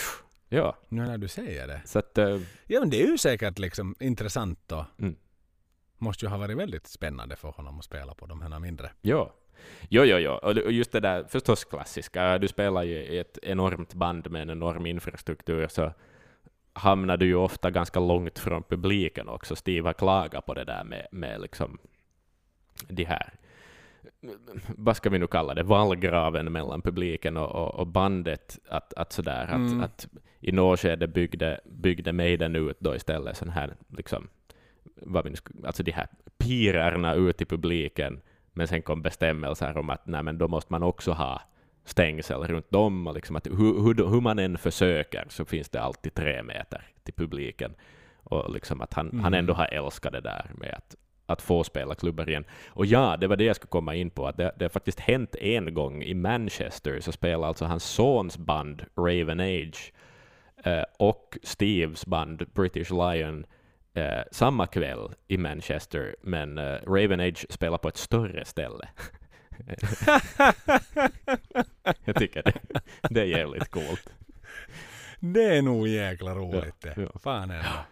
Ja, Nu när du säger det. så att eh, Ja men det är ju säkert liksom intressant då. Mm. Måste ju ha varit väldigt spännande för honom att spela på de här mindre. Ja. Jo, jo, jo. Och och just det där förstås klassiska. Du spelar ju i ett enormt band med en enorm infrastruktur, så hamnar du ju ofta ganska långt från publiken också. Steve har klagat på det där med, med liksom de här, vad ska vi nu kalla det, vallgraven mellan publiken och, och, och bandet. Att, att sådär, Mm. att, att i något skede byggde, byggde Maiden ut då istället sån här, liksom, vad vi nu, alltså de här pirerna ut i publiken, men sen kom bestämmelser om att nej, men då måste man också ha stängsel runt dem, och liksom att hur, hur, hur man än försöker så finns det alltid tre meter till publiken. Och liksom att han, han Mm. ändå har älskat det där med att, att få spela klubbar igen. Och ja, det var det jag skulle komma in på, att det, det har faktiskt hänt en gång i Manchester, så spelade alltså hans sons band Raven Age eh, och Steves band British Lion eh, samma kväll i Manchester, men eh, Raven Age spelar på ett större ställe. jag tycker det, det är jävligt coolt. Det är nog jäkla roligt det. ja. Fan är det.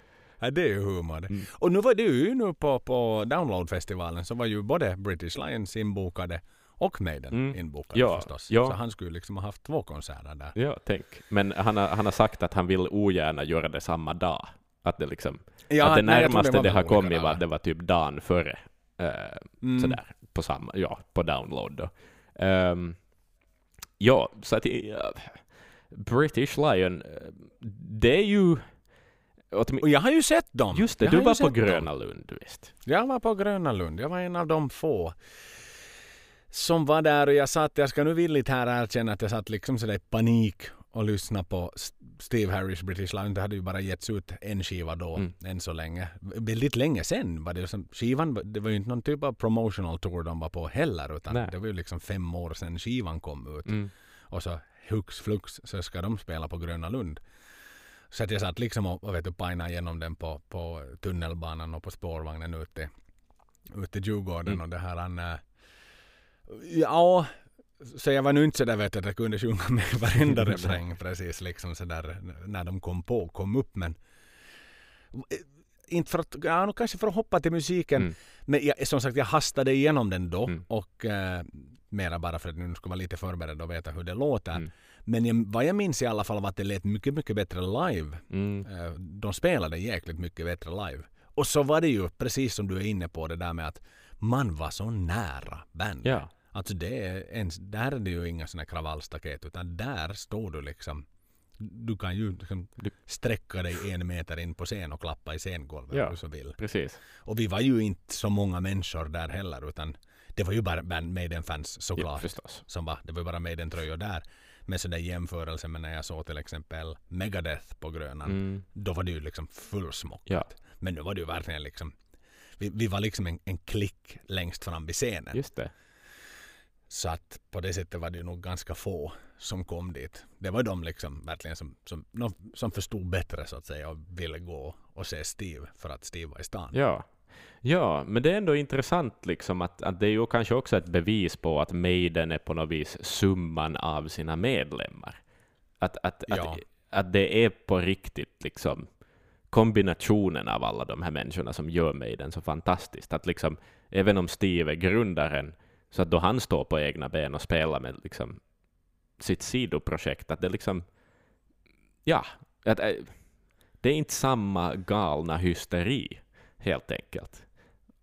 Ja, det är ju humor det. Mm. Och nu var det ju nu på, på Downloadfestivalen så var ju både British Lions inbokade och Maiden Mm. inbokade Ja, förstås. ja. Så han skulle liksom ha haft två konserter där. Ja, tänk. Men han har, han har sagt att han vill ogärna göra det samma dag. Att det liksom, att det nej, närmaste det, var har kommit var, det var typ dagen före. eh, Mm. Sådär, på samma, ja, på download då. Ehm, ja, så att ja, British Lion, eh, det är ju... Och jag har ju sett dem. Just det, Jag du var på sett dem. Gröna Lund, visst? Jag var på Gröna Lund. Jag var en av de få som var där och jag satt, jag ska nu villigt här erkänna att jag satt liksom sådär i panik och lyssnade på Steve Harris British Lion. Det hade ju bara getts ut en skiva då, Mm. än så länge. Väldigt länge sen var det som, skivan, det var ju inte någon typ av promotional tour de var på heller utan Nej. det var ju liksom fem år sedan skivan kom ut. Mm. Och så hux flux så ska de spela på Gröna Lund. Så att jag satt liksom och, vet du, painade igenom den på, på tunnelbanan och på spårvagnen ut till, ut till Djurgården Mm. och det här han, äh, Ja, så jag var nu inte sådär vet du, att jag kunde sjunga med varenda refräng precis liksom sådär när de kom på, kom upp men eh, inte för att, ja, kanske för att hoppa till musiken. Mm. Men jag, som sagt, jag hastade igenom den då Mm. och eh, mera bara för att nu ska vara lite förberedd och veta hur det låter. Mm. Men jag, vad jag minns i alla fall var att det lät mycket, mycket bättre live. Mm. Eh, de spelade jäkligt mycket bättre live. Och så var det ju precis som du är inne på det där med att man var så nära bandet. Ja. Alltså det är ens, där är det ju inga såna kravallstaket utan där står du liksom du kan ju liksom sträcka dig en meter in på scen och klappa i scengolvet Ja. om du så vill. Precis. Och vi var ju inte så många människor där heller utan det var ju bara Maiden-fans Ja, såklart. förstås. som var, det var bara Maiden-tröjor där. Men sådär jämförelse med när jag såg till exempel Megadeth på Grönan. Mm. Då var det ju liksom fullsmockat. Ja, Men nu var det ju verkligen liksom vi, vi var liksom en, en klick längst fram vid scenen. just det. Så att på det sättet var det nog ganska få som kom dit. Det var de liksom verkligen som, som, som förstod bättre så att säga och ville gå och se Steve för att Steve var i stan. Ja. Ja, men det är ändå intressant liksom att, att det är ju kanske också ett bevis på att Maiden är på något vis summan av sina medlemmar. Att, att, Ja. att, att det är på riktigt liksom kombinationen av alla de här människorna som gör Maiden så fantastiskt. Att liksom, även om Steve är grundaren, så att då han står på egna ben och spelar med liksom sitt sidoprojekt, att det liksom, ja, att, eh, det är inte samma galna hysteri, helt enkelt.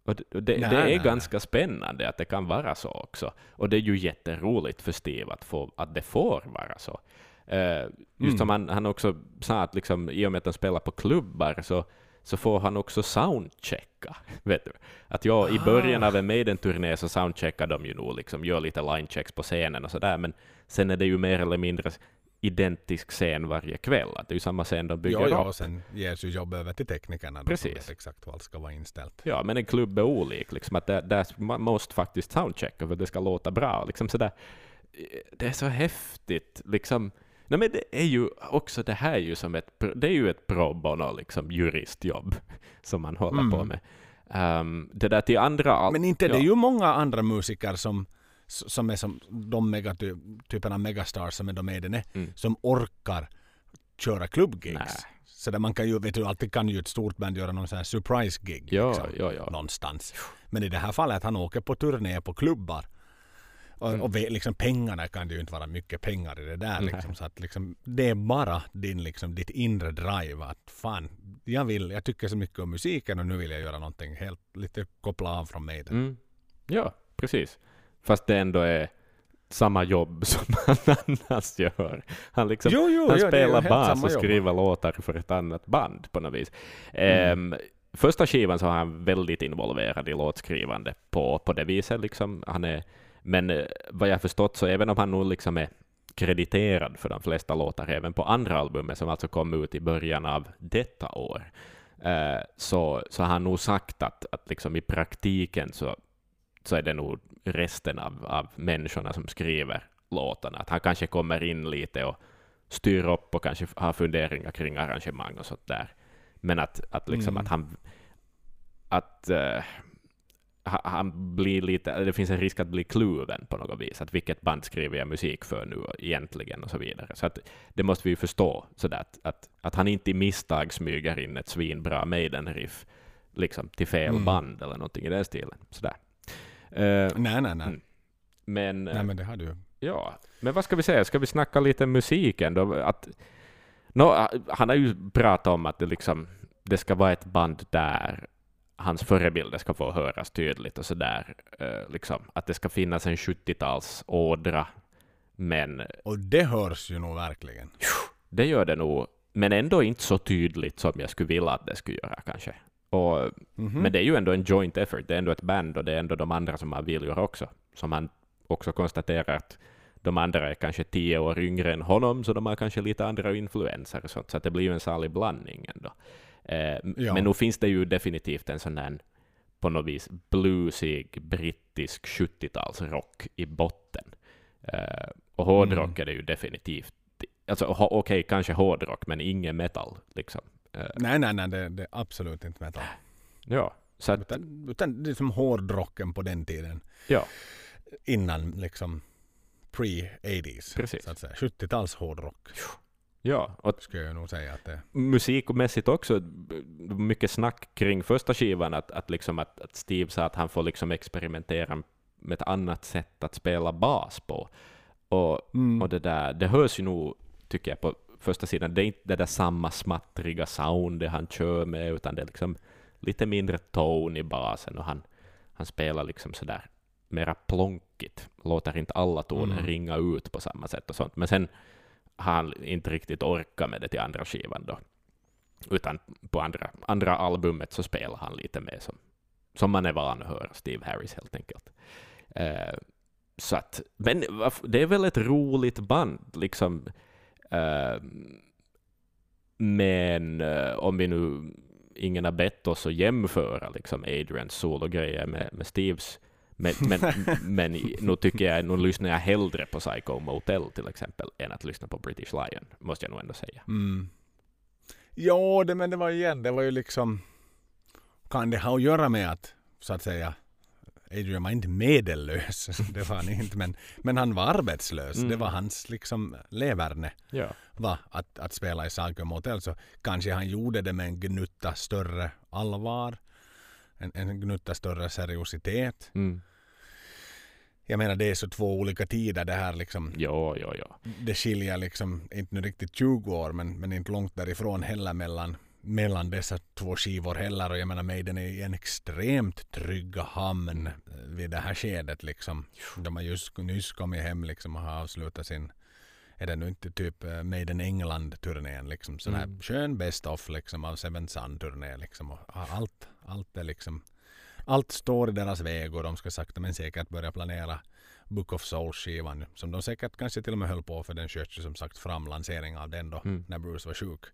Och det, och det, Nej, det är nej, ganska spännande att det kan vara så också. Och det är ju jätteroligt för Steve att, få, att det får vara så. Eh, just Mm. som han, han också sa att liksom, i och med att de spelar på klubbar så, så får han också soundchecka. Vet du? Att jag, I början Ah. av en Maiden-turné så soundcheckar de ju nog, liksom, gör lite linechecks på scenen och sådär, men sen är det ju mer eller mindre identisk scen varje kväll. Att det är ju samma scen de bygger Ja, ja, upp. och sen ges ju jobb över till teknikerna Precis. exakt allt ska vara inställt. Ja, men en klubb är olik. Liksom, att där, där man måste faktiskt soundchecka för att det ska låta bra. Liksom sådär. Det är så häftigt. Liksom. Nej, men det är ju också det här är ju som ett, det är ju ett pro bono liksom, juristjobb som man håller Mm. på med. Ehm, det där till andra... Men inte det ja. är ju många andra musiker som, som är som de megaty, typerna megastars som är de är, är Mm. som orkar köra klubbgigs. Så där man kan ju, vet du, alltid kan ju ett stort band göra någon sån här surprise gig Ja, liksom, ja, ja. någonstans. Men i det här fallet han åker på turné på klubbar. Och, Mm. och liksom pengarna kan det ju inte vara mycket pengar i det där. Liksom, så att liksom, det är bara din, liksom, ditt inre drive. Att fan, jag, vill, jag tycker så mycket om musiken och nu vill jag göra någonting helt, lite koppla av från mig. Mm. Ja, precis. Fast det ändå är samma jobb som han annars gör. Han, liksom, Jo, jo, han jo, spelar bas och jobb. skriver låtar för ett annat band på något vis. Mm. Ehm, första skivan så var han väldigt involverad i låtskrivande på, på det viset. Liksom. Han är, men eh, vad jag förstått så även om han nog liksom är krediterad för de flesta låtar även på andra albumet som alltså kom ut i början av detta år, eh, så, så har han nog sagt att, att liksom i praktiken så, så är det nog resten av, av människorna som skriver låtarna. Att han kanske kommer in lite och styr upp och kanske har funderingar kring arrangemang och sånt där. Men att, att, liksom Mm. att han... Att ha- han blir lite... Det finns en risk att bli kluven på något vis. Att vilket band skriver jag musik för nu egentligen och så vidare. Så att det måste vi ju förstå. Sådär, att, att, att han inte i misstag smyger in ett svinbra Maiden-riff liksom, till fel Mm. band eller någonting i den stilen. Sådär. Eh, Nej, nej, nej. Mm. men, Nej, men det har du. Ja, men vad ska vi säga? Ska vi snacka lite musiken då? Att, nå, han har ju pratat om att det, liksom, det ska vara ett band där hans förebilder ska få höras tydligt och sådär. Eh, liksom, att det ska finnas en 70-talsådra, men Och det hörs ju nog verkligen. det gör det nog, men ändå inte så tydligt som jag skulle vilja att det skulle göra kanske. Och, Mhm. Men det är ju ändå en joint effort, det är ändå ett band och det är ändå de andra som har viljor också. Som han också konstaterar att de andra är kanske tio år yngre än honom, så de har kanske lite andra influenser och sånt, så det blir ju en salig blandning ändå. Eh, Ja. Men nu finns det ju definitivt en sån här på något vis bluesig brittisk 70-talsrock i botten. Eh, och hårdrock Mm. är det ju definitivt. Alltså okej, kanske hårdrock, men ingen metal liksom. Eh, Nej, nej, nej, det, det är absolut inte metal. ja, så att, Utan, utan det är som hårdrocken på den tiden. ja, Innan liksom pre-80s. Precis. Så att säga. 70-tals hårdrock ja, och skulle jag nog säga att det musikmässigt också mycket snack kring första skivan, att, att, liksom att, att Steve sa att han får liksom experimentera med ett annat sätt att spela bas på. Och, mm. och det där, det hörs ju nog, tycker jag, på första sidan. Det är inte det där samma smattriga soundet han kör med, utan det är liksom lite mindre tone i basen och han, han spelar liksom sådär mera plonkigt. Låter inte alla toner Mm. ringa ut på samma sätt och sånt. Men sen har han inte riktigt orkat med det till andra skivan då. Utan på andra, andra albumet så spelar han lite mer som, som man är van att höra Steve Harris helt enkelt. Eh, så att, men det är väl ett roligt band, liksom. Eh, men eh, om vi nu ingen har bett oss att jämföra liksom Adrians sologrejer med, med Steves, men, men, men nu tycker jag, nu lyssnar jag hellre på Psycho Motel till exempel, än att lyssna på British Lion, måste jag nog ändå säga. Mm. Ja, det, men det var igen, det var ju liksom... Kan det ha att göra med att, så att säga, Adrian var inte medellös, det var han inte, men, men han var arbetslös. Mm. Det var hans liksom leverne Ja. va, att, att spela i Psycho Motel. Så kanske han gjorde det med en gnutta större allvar, en, en gnutta större seriositet. Mm. Jag menar det är så två olika tider det här liksom. Jo, jo, jo. det skiljer liksom, inte nu riktigt 20 år, men, men inte långt därifrån heller mellan, mellan dessa två skivor heller. Och jag menar Maiden är i en extremt trygga hamn eh, vid det här skedet liksom. De har just nyss kommit hem liksom och har avslutat sin, är det nu inte typ eh, Maiden England-turnén liksom. Sån här Mm. skön best of liksom av Seven Sun-turné liksom. Och allt, allt är liksom, allt står i deras väg och de ska sakta men säkert börja planera Book of Souls-skivan som de säkert kanske till och med höll på för den sköts ju som sagt fram lansering av den då Mm. när Bruce var sjuk.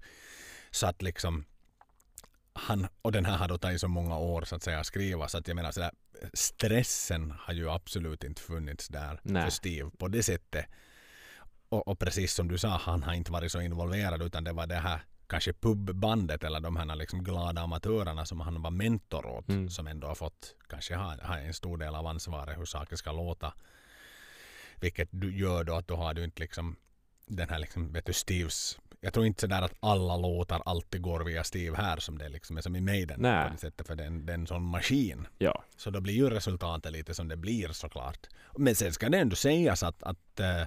Så att liksom han, och den här har då tagit så många år så att säga att skriva så att jag menar sådär stressen har ju absolut inte funnits där Nej. för Steve på det sättet. Och, och precis som du sa, han har inte varit så involverad utan det var det här kanske pubbandet eller de här liksom glada amatörerna som han var mentor åt Mm. som ändå har fått kanske ha, ha en stor del av ansvaret hur saker ska låta. Vilket du gör då att då har du inte liksom den här liksom, vet du, Steves jag tror inte sådär att alla låtar alltid går via Steve här som det liksom är som i Maiden. Nej. På det sättet, för det är en, det är en sån maskin. Ja. Så då blir ju resultatet lite som det blir såklart. Men sen ska det ändå sägas att, att eh,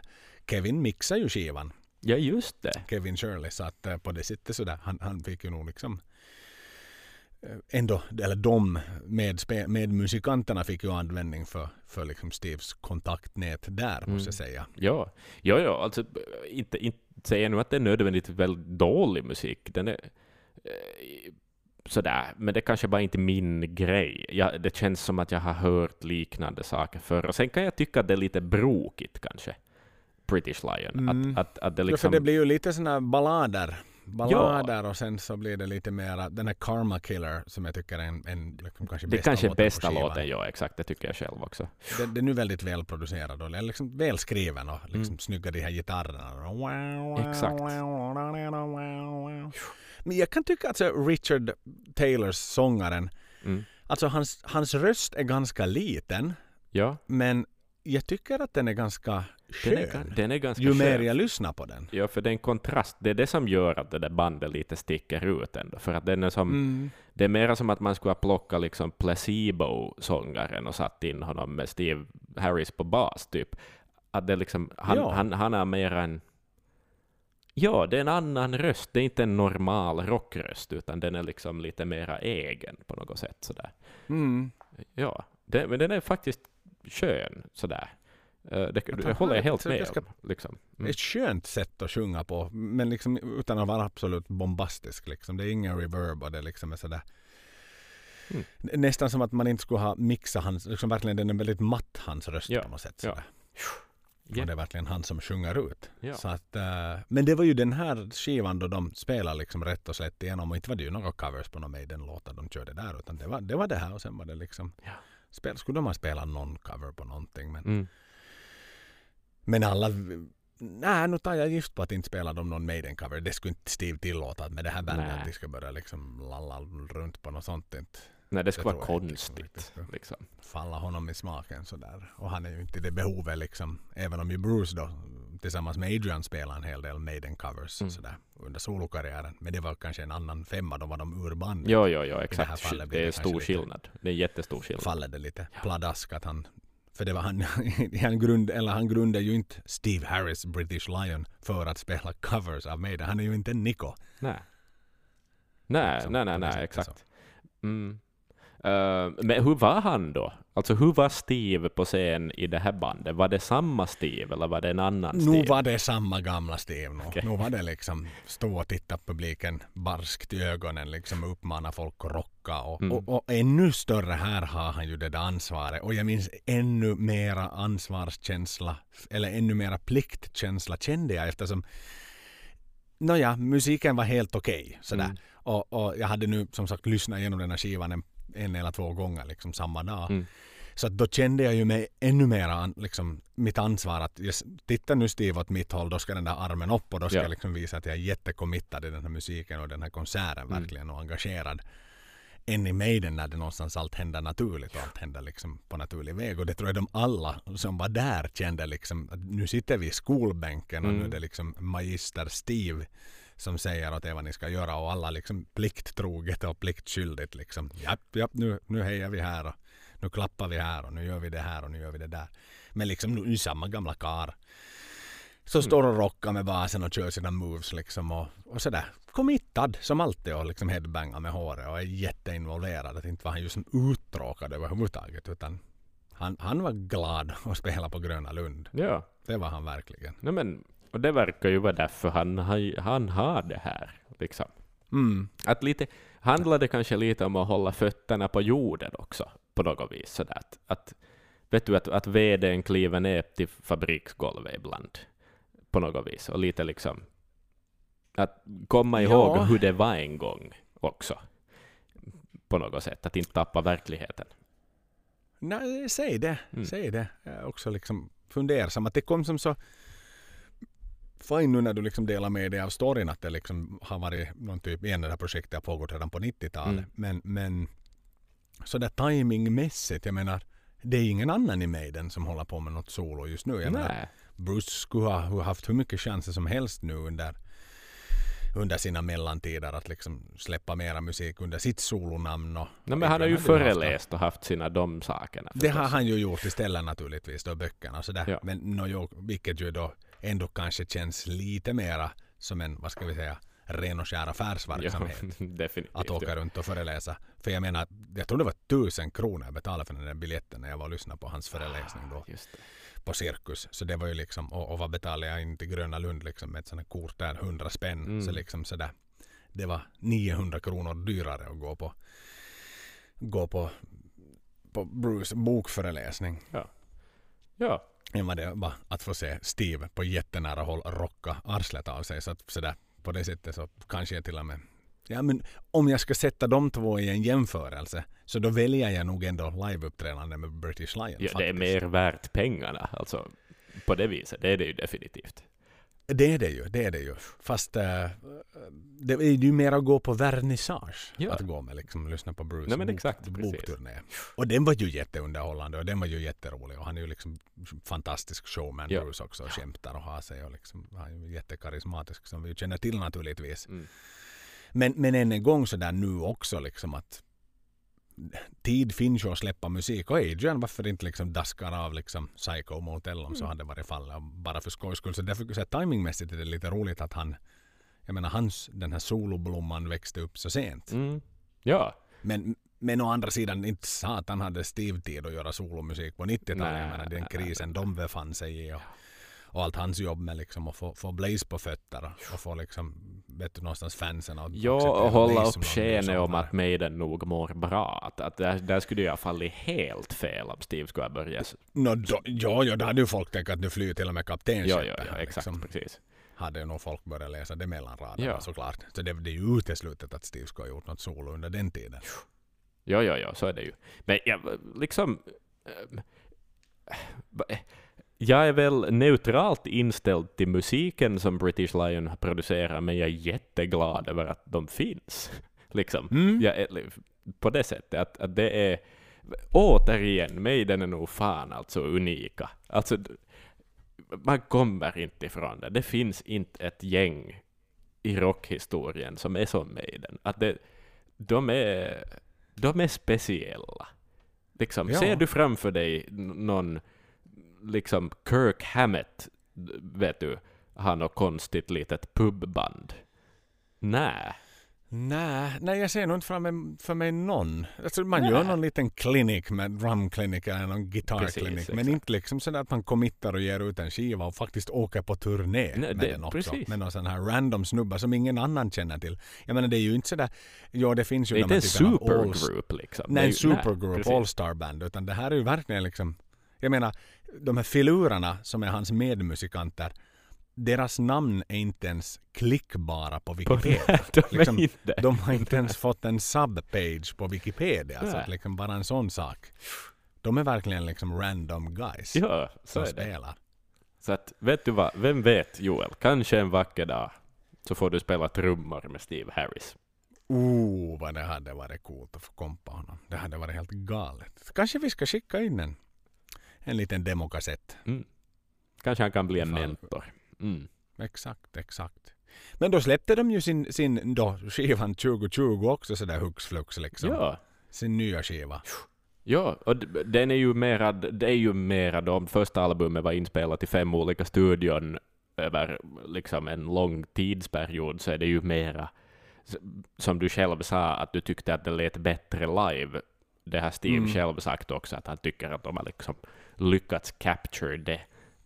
Kevin mixar ju skivan. ja, just det. Kevin Shirley. Så att eh, på det sättet sådär. Han, han fick ju nog liksom ändå, eller de med, med musikanterna fick ju användning för, för liksom Steves kontaktnät där Mm. måste jag säga. Ja, ja, ja alltså inte, inte säger jag nu att det är nödvändigtvis väldigt dålig musik. Den är eh, sådär, men det är kanske bara inte min grej. Jag, det känns som att jag har hört liknande saker förr. Och sen kan jag tycka att det är lite brokigt kanske. British Lion. Mm. Att, att, att det Ja, liksom... för det blir ju lite sådana ballader. Ballader och sen så blir det lite mera den här Karma Killer som jag tycker är en, en liksom kanske det bästa kanske är bästa låten, ja exakt, det tycker jag själv också. Den, den är nu väldigt välproducerad och liksom välskriven och liksom Mm. snygga de här gitarrerna. Exakt. Men jag kan tycka att Richard Taylors sångaren, Mm. alltså hans, hans röst är ganska liten Ja, men jag tycker att den är ganska. Den är, den är ganska ju mer skön. jag lyssnar på den. Ja, för det är en kontrast. Det är det som gör att det där bandet lite sticker ut ändå. För att den är som... Mm. Det är mer som att man skulle ha plockat liksom Placebo-sångaren och satt in honom med Steve Harris på bas, typ. Att det liksom, han, Ja. han, han är mer en... Ja, det är en annan röst. Det är inte en normal rockröst, utan den är liksom lite mera egen på något sätt. Sådär. Mm. Ja, det, men den är faktiskt skön sådär. Eh, Det, det håller jag helt med om. Liksom. Mm. Ett skönt sätt att sjunga på men liksom utan att vara absolut bombastisk. Liksom. Det är ingen reverb och det liksom är sådär Mm. Nästan som att man inte skulle ha mixat hans, liksom verkligen den är väldigt matt hans röst Ja, på något sätt. Sådär. Ja. Och det är verkligen han som sjunger ut. Ja. Så att, eh, men det var ju den här skivan då de spelar liksom rätt och slätt igenom och inte var det ju några covers på någon Maiden-låtar de körde där utan det var, det var det här och sen var det liksom Ja. spel, skulle de ha spelat någon cover på någonting men, Mm. Men alla Nej, nu tar jag gift på att inte spela dem någon Maiden-cover. Det skulle inte Steve tillåta med det här bandet att de ska börja liksom lalla runt på något sånt. Inte Nej, det skulle vara liksom konstigt. riktigt. Liksom. falla honom i smaken sådär. Och han är ju inte i det behovet liksom. Även om ju Bruce då tillsammans med Adrian spelar en hel del Maiden-covers Mm. sådär under solokarriären. Men det var kanske en annan femma, då var de ur bandet. Jo, jo, jo, här exakt. Det det är stor lite- skillnad. Det är jättestor skillnad. faller det lite Ja. pladask att han för det var han, han, grund, eller han grundade ju inte Steve Harris British Lion för att spela covers av Maiden. Han är ju inte Nico. Nej. Nej, Som nej, nej, nej, exakt. Mm. Uh, men hur var han då? Alltså hur var Steve på scen i det här bandet? Var det samma Steve eller var det en annan Steve? Nu var det samma gamla Steve. Nu, Okej. nu var det liksom stå och titta publiken barskt i ögonen, liksom uppmana folk att rocka. Och, Mm. och, och ännu större här har han ju det där ansvaret. Och jag minns ännu mera ansvarskänsla, eller ännu mera pliktkänsla kände jag eftersom Nåja, musiken var helt okej. sådär. Mm. Och, och jag hade nu som sagt lyssnat igenom den här skivan en, en eller två gånger liksom samma dag. Mm. Så att då kände jag ju mig ännu mer an, liksom, mitt ansvar att yes, titta nu Steve åt mitt håll, då ska den där armen upp och då ska Ja. jag liksom visa att jag är jättekommittad i den här musiken och den här konserten Mm. verkligen och engagerad. Än i Maiden när det någonstans allt händer naturligt och allt händer liksom på naturlig väg. Och det tror jag de alla som var där kände liksom att nu sitter vi i skolbänken och Mm. nu är det liksom magister Steve som säger åt er vad ni ska göra och alla liksom plikttroget och pliktskyldigt liksom. Japp, japp, nu, nu hejar vi här och nu klappar vi här och nu gör vi det här och nu gör vi det där. Men liksom nu är samma gamla kar. Så står och rockar med basen och kör sina moves liksom och, och sådär. Committad som alltid och liksom headbangar med håret och är jätteinvolverad. Att inte var han ju som uttråkad överhuvudtaget utan han, han var glad att spela på Gröna Lund. Ja, Det var han verkligen. no, men, och det verkar ju vara därför han, han har det här. Liksom. Mm. Att lite, handlar det kanske lite om att hålla fötterna på jorden också, på något vis. Sådär. Att, att, vet du, att, att vdn kliver ner till fabriksgolvet ibland, på något vis. Och lite liksom, att komma ihåg Ja. hur det var en gång också, på något sätt. Att inte tappa verkligheten. Nej, säg det. Mm. Säg det. Jag är också liksom fundersam. Att det kom som så fine nu när du liksom delar med dig av storyn att det liksom har varit någon typ, igen det här projektet har pågått redan på 90-talet. Mm. Men, men sådär timingmässigt, jag menar det är ingen annan i Maiden som håller på med något solo just nu. Jag menar. Bruce skulle ha ha haft hur mycket chanser som helst nu under, under sina mellantider att liksom släppa mera musik under sitt solonamn. Och, No, men han har ju föreläst och haft sina de sakerna. det har förstås. han ju gjort istället naturligtvis då böckerna och sådär. Ja. Men no, jo, vilket ju då ändå kanske känns lite mera som en, vad ska vi säga, ren och skär affärsverksamhet. Ja. Att åka ja. runt och föreläsa. För jag menar, jag tror det var tusen kronor jag betalade för den där biljetten när jag var och lyssnade på hans föreläsning då på Cirkus. Så det var ju liksom, och, och vad betalade jag in till Gröna Lund liksom med ett sånt här kort där, 100 spänn. Mm. Så liksom sådär. Det var 900 kronor dyrare att gå på, gå på, på Bruce bokföreläsning Ja, än vad det var att få se Steve på jättenära håll rocka arslet av sig. Så att sådär, på det sättet så kanske jag till och med Ja men om jag ska sätta de två i en jämförelse så då väljer jag nog ändå liveuppträdande med British Lion. ja det är faktiskt. mer värt pengarna. Alltså, på det viset, det är det ju definitivt. Det är det ju, det är det ju. Fast äh, det är ju mer att gå på vernissage. Ja. Att gå med liksom, lyssna på Bruce Nej, men bok, exakt, precis. bokturné. Och den var ju jätteunderhållande och den var ju jätterolig och han är ju liksom fantastisk showman Ja. Bruce också och skämtar och har sig och liksom, han är ju jättekarismatisk som vi känner till naturligtvis. Mm. Men, men än en gång så där nu också liksom att tid finns ju att släppa musik och Adrian varför inte liksom daskar av liksom Psycho Motel om så Mm. hade varit fallet bara för skojs skull. Så därför så här, timingmässigt är det lite roligt att han jag menar hans den här soloblomman växte upp så sent. Mm. Ja, Men, men å andra sidan inte satan hade Steve tid att göra solomusik på 90-talet. Nej, Jag menar den nej, krisen de befann sig i och, och allt hans jobb med liksom att få, få Blaze på fötter och, få liksom vet du, någonstans fansen att ja och hålla upp skenet om att Maiden nog mår bra. Att, att där, där skulle jag ha fallit helt fel om Steve skulle ha börjat. No, då, ja, ja, då hade ju folk tänkt att nu flyr till och med Ja, kaptenskeppet. ja, ja, här, exakt, liksom. precis. Hade nog folk börjat läsa det mellan raderna Ja. såklart. Så det, det är ju uteslutet att Steve skulle ha gjort något solo under den tiden. Ja, ja, ja, så är det ju. Men jag, liksom... va- Jag är väl neutralt inställd till musiken som British Lion producerar, men jag är jätteglad över att de finns. Liksom. Mm. Jag är, på det sättet att, att det är... Återigen, Maiden är nog fan alltså unika. Alltså, man kommer inte ifrån det. Det finns inte ett gäng i rockhistorien som är som Maiden. Att det, de, är, de är speciella. Liksom, Ja. Ser du framför dig någon liksom Kirk Hammett, vet du, har något konstigt litet pubband? Nej. Nej, nej, jag ser nog inte fram för mig någon. Alltså man Nej. gör någon liten klinik med drumklinik eller någon gitarrklinik. Men inte liksom sådär att man committar och ger ut en skiva och faktiskt åker på turné Nej, med det- den också. precis. Med någon sån här random snubbar som ingen annan känner till. Jag menar det är ju inte sådär, ja det finns ju Det är inte en all- supergroup liksom. Nej, en supergroup, precis. all-star band. Utan det här är ju verkligen liksom, jag menar, de här filurerna som är hans medmusikanter, deras namn är inte ens klickbara på Wikipedia. de Liksom, inte. de har inte ens fått en subpage på Wikipedia. Så att liksom bara en sån sak. De är verkligen liksom random guys Ja, så som är det. spelar. Så att, vet du vad, vem vet Joel, kanske en vacker dag så får du spela trummor med Steve Harris. Oh, vad det hade varit coolt att få kompa honom. Det hade varit helt galet. Kanske vi ska skicka in en, en liten demokassett. Mm. Kanske han kan bli en mentor. Mm. Exakt, exakt. Men då släppte de ju sin, sin då, skivan 2020 också sådär hux flux liksom. Ja. Sin nya skiva. Ja, och den är ju mera, det är ju mera då, första albumet var inspelat i fem olika studion över liksom en lång tidsperiod, så är det ju mera, som du själv sa, att du tyckte att det lät bättre live. Det har Steve Mm. själv sagt också, att han tycker att de har liksom lyckats capture det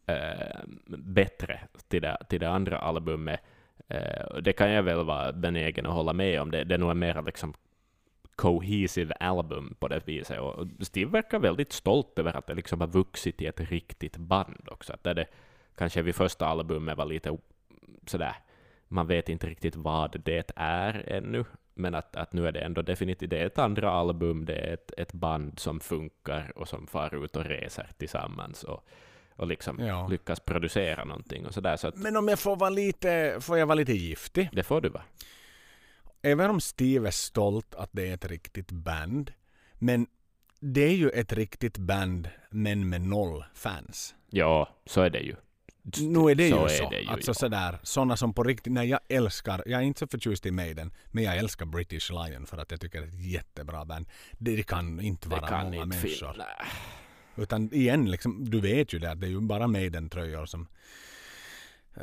eh, bättre till det, till det andra albumet. Eh, det kan jag väl vara benägen att hålla med om. Det, det är nog en mera liksom cohesive album på det viset. Och Steve verkar väldigt stolt över att det liksom har vuxit till ett riktigt band också. Att det kanske vid första albumet var lite sådär, man vet inte riktigt vad det är ännu, men att, att nu är det ändå definitivt det är ett andra album, det är ett, ett band som funkar och som far ut och reser tillsammans och, och liksom Ja. lyckas producera någonting och sådär. Så att Men om jag får vara lite, får jag vara lite giftig? det får du va? Även om Steve är stolt att det är ett riktigt band. Men det är ju ett riktigt band men med noll fans. Ja, så är det ju. Nu är det så ju så. Är det ju, alltså ja. sådär, sådana som på riktigt, nej jag älskar, jag är inte så förtjust i Maiden, men jag älskar British Lion för att jag tycker det är ett jättebra band. Det, det kan inte Det vara kan många inte människor. finnas. Utan igen, liksom, du vet ju det att det är ju bara Maiden-tröjor som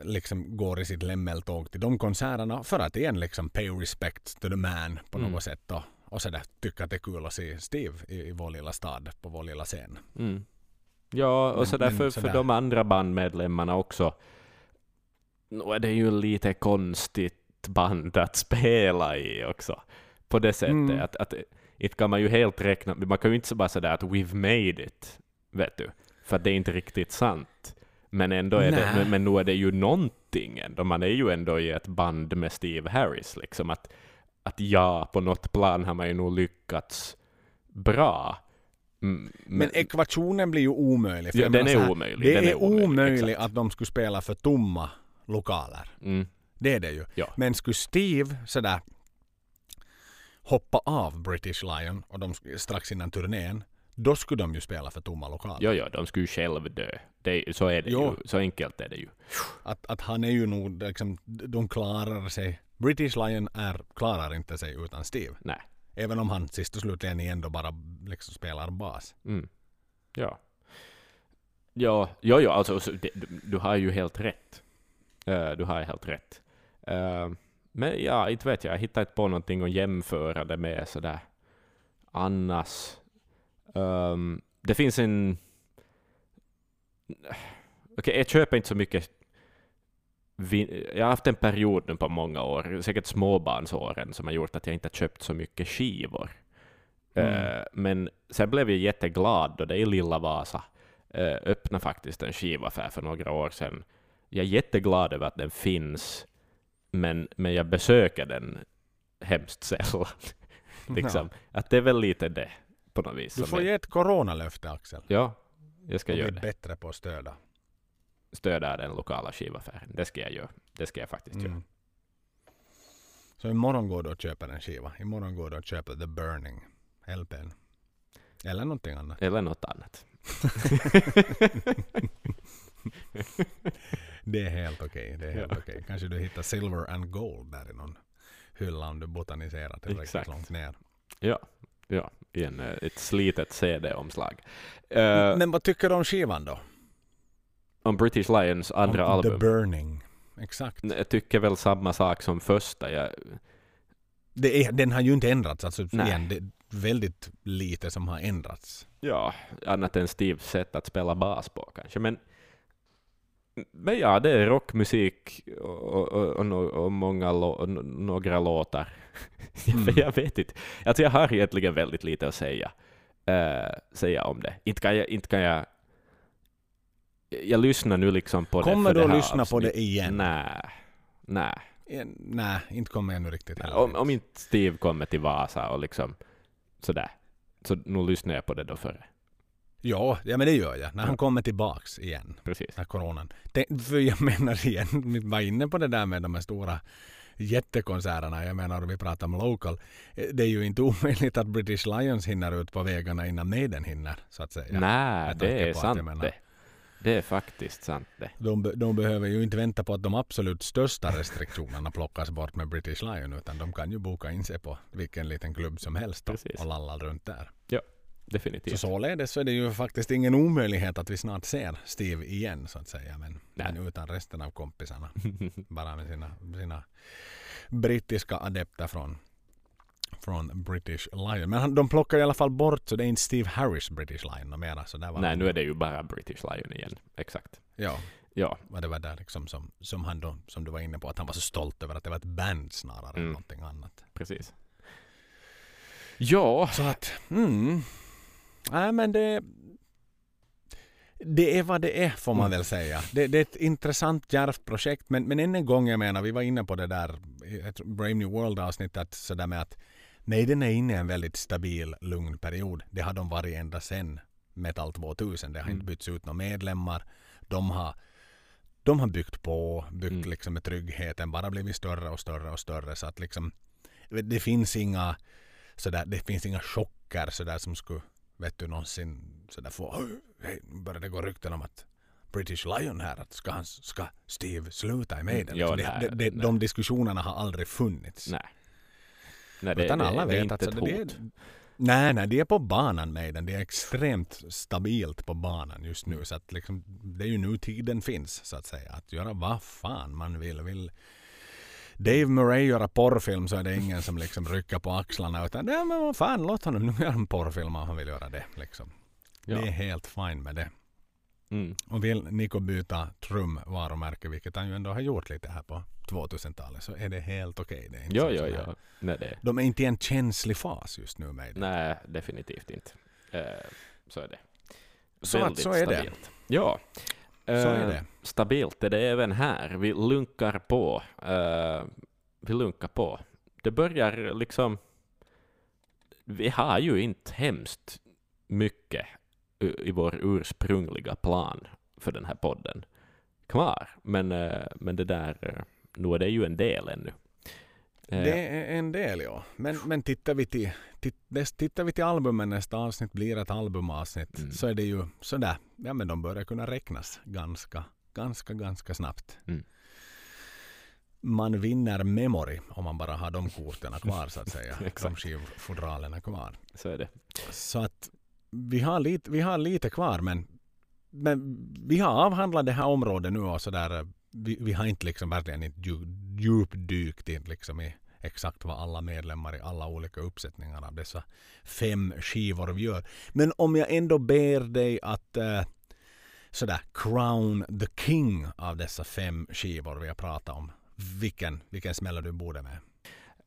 liksom går i sitt lämmeltåg till de konserterna för att igen liksom pay respect to the man på Mm. något sätt och, och sådär tycka att det är kul att se Steve i, i vår lilla stad på vår lilla scen. Mm. Ja, och Men- så där men för, sådär. för de andra bandmedlemmarna också. Nu är det ju lite konstigt band att spela i också. På det sättet Mm. att, att inte kan man ju helt räkna, man kan ju inte så bara säga att we've made it, vet du. För det är inte riktigt sant. Men ändå är det, Nej. men, men nu är det ju någonting ändå. Man är ju ändå i ett band med Steve Harris liksom. Att, att ja, på något plan har man ju nog lyckats bra. Mm, Men, ekvationen blir ju omöjlig. för Ja, den är här, omöjlig, Det den är, är omöjlig, omöjligt att de skulle spela för tomma lokaler. Mm. Det är det ju. Ja. Men skulle Steve sådär hoppa av British Lion och de strax innan turnén, då skulle de ju spela för tomma lokaler. Ja, ja, de skulle ju själv dö. Det, så är det Jo. ju. Så enkelt är det ju. Att, att han är ju nog liksom, de klarar sig. British Lion är, klarar inte sig utan Steve. Nej. Även om han sist och slutligen ändå bara liksom spelar bas. Mm. Ja. Ja, ja, ja alltså, så det, du, du har ju helt rätt. Uh, du har helt rätt. Uh, men ja, inte vet jag. Jag hittar inte på någonting att jämföra det med sådär annars. Um, det finns en... Okej, okay, jag köper inte så mycket vi- jag har haft en period nu på många år, säkert småbarnsåren, som har gjort att jag inte har köpt så mycket skivor. Mm. Eh, men sen blev jag jätteglad då det i Lilla Vasa uh, öppnade faktiskt en skivaffär för några år sedan. Jag är jätteglad över att den finns, men, men jag besöker den hemskt sällan. liksom. Att det är väl lite det på något vis. Du får ge ett coronalöfte Axel. Ja, jag ska göra det. bättre på att stödja. Stödja den lokala skivaffären. Det ska jag göra. Det ska jag faktiskt göra. Mm. Så imorgon går du och köper en skiva. Imorgon går du och köper The Burning. LPn. Eller någonting annat. Eller något annat. Det är helt okej. Det är helt Ja. okej. Kanske du hittar Silver and Gold där i någon hylla om du botaniserar tillräckligt långt ner. Ja, ja. I en, eh, ett slitet CD-omslag. Eh, Men vad tycker du om skivan då? Om British Lions andra om album. The Burning. Exakt. Jag tycker väl samma sak som första. Jag, Det är, den har ju inte ändrats. Alltså, Nej. igen, det är väldigt lite som har ändrats. Ja, annat än Steves sätt att spela bas på kanske. Men, men ja, det är rockmusik och, och, och, och, många no- några låtar. Mm. jag vet inte. Alltså jag har egentligen väldigt lite att säga, eh, säga om det. Inte kan jag... Inte kan jag jag lyssnar nu liksom på det Kommer du att lyssna på det igen? Nej. Nej. Eh, Nej, inte kommer jag nu riktigt heller. Om, om inte Steve kommer till Vasa och liksom sådär, så nu lyssnar jag på det då före. Ja, ja, men det gör jag. När han kommer tillbaks igen. Precis. När coronan. Det, för jag menar igen, vi var inne på det där med de här stora jättekonserterna. Jag menar, vi pratar om local. Eh, Det är ju inte omöjligt att British Lions hinner ut på vägarna innan Maiden hinner, så att säga. Nej, det är sant det. Det är faktiskt sant det. De, de behöver ju inte vänta på att de absolut största restriktionerna plockas bort med British Lion utan de kan ju boka in sig på vilken liten klubb som helst då, och lalla runt där. Så Definitivt. således så är det ju faktiskt ingen omöjlighet att vi snart ser Steve igen så att säga men, men utan resten av kompisarna. Bara med sina, sina brittiska adepter från, från British Lion. Men han, de plockar i alla fall bort så det är inte Steve Harris British Lion mera. Så där var Nej, nu är det ju bara British Lion igen. Exakt. Ja, Ja, och det var där liksom som, som han då, som du var inne på, att han var så stolt över att det var ett band snarare än Mm. någonting annat. precis. Ja, Så att, mm. Nej men det... Det är vad det är får man Mm. väl säga. Det, det är ett intressant djärvt projekt men, men än en gång jag menar, vi var inne på det där Brave New World avsnittet sådär med att nej den är inne i en väldigt stabil lugn period. Det har de varit ända sedan Metal 2000. Det har Mm. inte bytts ut några medlemmar. De har, de har byggt på, byggt Mm. liksom med tryggheten, bara blivit större och större och större så att liksom det finns inga sådär, det finns inga chocker sådär som skulle vet du någonsin sådär få "Oj, hej, nu börjar det gå rykten om att British Lion här, att ska, han, ska Steve sluta i Maiden? Ja, Liksom, nej, det, det, nej. de diskussionerna har aldrig funnits. nej. Nej, det, Utan det, alla det vet att ett så det är, nej, nej, det är på banan Maiden. Det är extremt stabilt på banan just nu. Så att liksom, det är ju nu tiden finns så att säga. Att göra vad fan man vill. vill Dave Murray göra porrfilm så är det ingen som liksom rycker på axlarna utan ja, men vad fan låt honom nu göra en porrfilm om han vill göra det. Liksom. Ja. Det är helt fine med det. Mm. Och vill Nico byta trumvarumärke, vilket han ju ändå har gjort lite här på 2000-talet, så är det helt okej. Det inte ja, sån här- ja. Nej, det, De är inte i en känslig fas just nu med det. nej, definitivt inte. Eh, så är det. Så att så är det. stabilt. Ja. Så är Eh, det. Stabilt är det även här. Vi lunkar på. Eh, vi lunkar på. Det börjar liksom... Vi har ju inte hemskt mycket i vår ursprungliga plan för den här podden kvar. Men, eh, men det där, eh, nu är det ju en del ännu. Eh, Det är en del ja. Men, men tittar, vi till, tittar vi till albumen nästa avsnitt blir ett albumavsnitt Mm. så är det ju sådär. Ja men de börjar kunna räknas ganska, ganska, ganska snabbt. Mm. Man vinner memory om man bara har de korten kvar så att säga. de skivfodralen kvar. Så är det. Så att vi har lite, vi har lite kvar men, men vi har avhandlat det här området nu och sådär. Eh, vi, vi har inte liksom verkligen inte djupdykt in liksom i exakt vad alla medlemmar i alla olika uppsättningar av dessa fem skivor vi gör. Men om jag ändå ber dig att eh, sådär crown the king av dessa fem skivor vi har pratat om. Vilken, vilken smäller du borde med?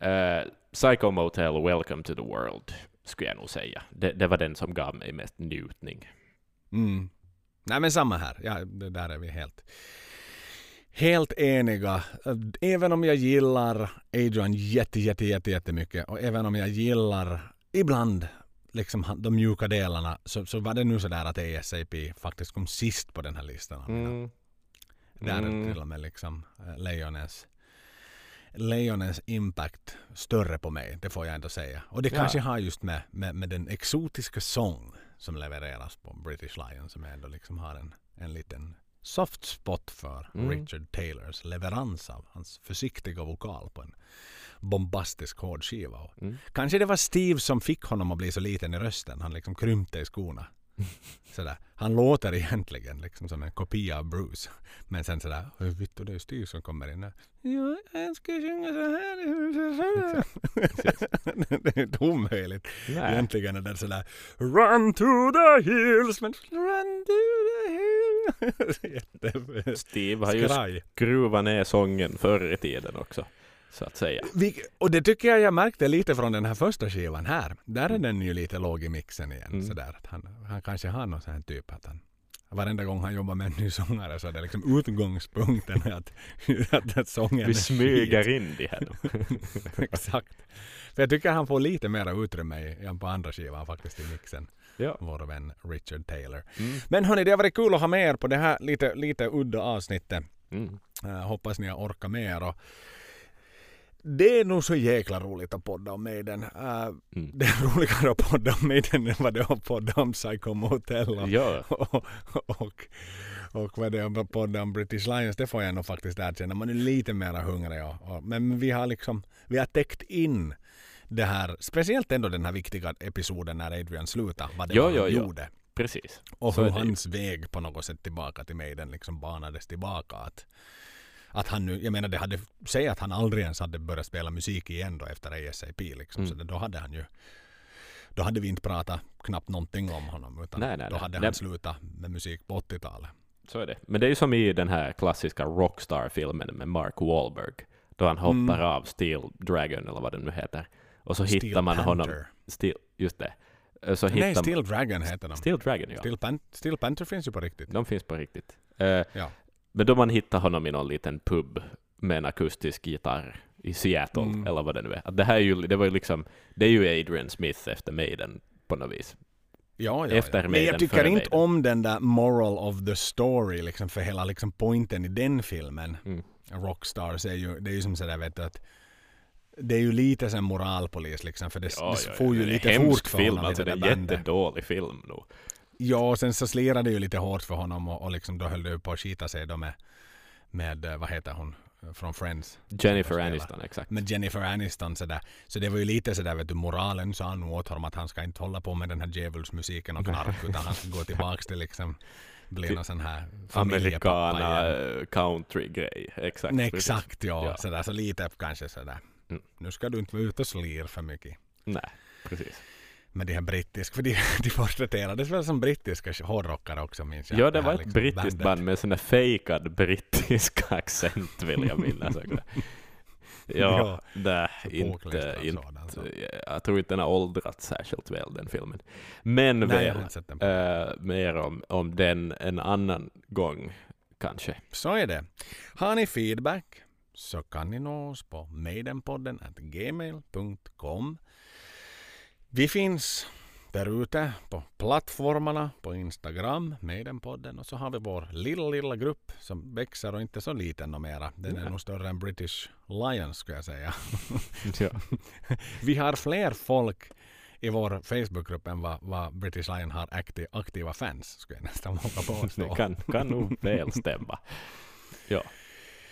Uh, Psycho Motel, Welcome to the World, skulle jag nog säga. Det, det var den som gav mig mest njutning. Mm. Nej men samma här. Ja, det där är vi helt, helt eniga. Även om jag gillar Adrian jätte, jätte, jätte, jättemycket och även om jag gillar ibland liksom de mjuka delarna så, så var det nu sådär att ASAP faktiskt kom sist på den här listan. Mm. Där är Mm. till och med liksom eh, Lejonens Lejonens impact större på mig, det får jag ändå säga. Och det Ja. kanske har just med, med, med den exotiska sång som levereras på British Lion som jag ändå liksom har en, en liten soft spot för Mm. Richard Taylors leverans av hans försiktiga vokal på en bombastisk hård skiva. Mm. Kanske det var Steve som fick honom att bli så liten i rösten. Han liksom krympte i skorna. Sådär. Han låter egentligen liksom som en kopia av Bruce. Men sen sådär, "Oj, vittu det är Steve som kommer in. där." Ja, jag ska sjunga så här det är inte omöjligt. Nej. Egentligen är det sådär Run to the hills men run to the hills. Steve har ju skruvat ner sången förr i tiden också, så att säga. Vi, och det tycker jag jag märkte lite från den här första skivan här. Där är den ju lite låg i mixen igen. Mm. Sådär. Att han, han kanske har någon sån här typ att han Varenda gång han jobbar med en ny sångare så är det liksom utgångspunkten att, att, att sången Vi smyger skit. in det här. Exakt. För jag tycker han får lite mer utrymme än på andra skivan faktiskt i mixen. Ja. Vår vän Richard Taylor. Mm. Men hörni, det har varit kul att ha med er på det här lite, lite udda avsnittet. Mm. Uh, hoppas ni har orkat med er. Och det är nog så jäkla roligt att podda om Maiden. Uh, Mm. det är roligare att podda om Maiden än vad det är att podda om Psycho Motel. Och, Ja, och, och, och vad det är att podda om British Lions. Det får jag nog faktiskt erkänna. Man är lite mer hungrig. Och, och, men vi har liksom vi har täckt in det här, speciellt ändå den här viktiga episoden när Adrian slutade. Vad det Ja, var han ja, ja. gjorde. precis. Och hur hans väg på något sätt tillbaka till Maiden liksom banades tillbaka. Att, att han nu, jag menar det hade, säg att han aldrig ens hade börjat spela musik igen då efter ASAP liksom. Mm. Så då hade han ju, då hade vi inte pratat knappt någonting om honom. Utan Nej, nej, då hade Nej. han slutat med musik på 80-talet. Så är det. Men det är ju som i den här klassiska Rockstar-filmen med Mark Wahlberg, då han hoppar Mm. av Steel Dragon, eller vad den nu heter. Och så Steel hittar man honom... Panther. Steel, just det. Så Nej, hittar Steel Dragon heter de. Steel Dragon, ja. Steel, Pan- Steel Panther finns ju på riktigt. De finns på riktigt. Eh, Ja. Men då man hittar honom i någon liten pub med en akustisk gitarr i Seattle, Mm. eller vad det nu är. Att det här är ju, det var ju liksom, det är ju Adrian Smith efter Maiden på något vis. Ja, ja, Efter ja. Men Maiden, jag tycker inte Maiden. om den där moral of the story liksom för hela liksom pointen i den filmen. Mm. Rockstars är ju, det är ju som sådär vet du att det är ju lite som moralpolis liksom för det, det får ju det lite fort för film, honom alltså det är en jättedålig film nu. Ja, och sen så slirade det ju lite hårt för honom och, och liksom då höll det på att skita sig då med, med eh, vad heter hon, från Friends. Jennifer. Aniston, exakt. Med Jennifer Aniston sådär. Så det var ju lite sådär vet du, moralen sa nog åt honom att han ska inte hålla på med den här djävulsmusiken och knark utan han ska gå tillbaks till liksom bli någon sån här eh, country-grej. Exakt. Nej, exakt ja. Ja. Sådär, så lite kanske sådär. Mm. Nu ska du inte vara ute och slir för mycket. Nej, precis. Med de här brittiska, för de, de porträtterades väl som brittiska hårdrockare också minns jag. Ja, det här var ett liksom brittiskt bandet. band med sån där fejkad brittisk accent vill jag minnas. Ja, det så inte, inte, sådan, så. jag tror inte den har åldrats särskilt väl den filmen. Men Nej, den. på. eh, mer om, om den en annan gång kanske. Så är det. Har ni feedback så kan ni nå oss på maidenpodden gmail.com. Vi finns där ute på plattformarna på Instagram, Maidenpodden och så har vi vår lilla, lilla grupp som växer och inte så liten numera. Den är Nej. nog större än British Lions skulle jag säga. Ja. Vi har fler folk i vår Facebookgrupp än vad, vad British Lion har akti- aktiva fans skulle jag nästan våga Det påstå. kan, kan nog väl stämma. Ja.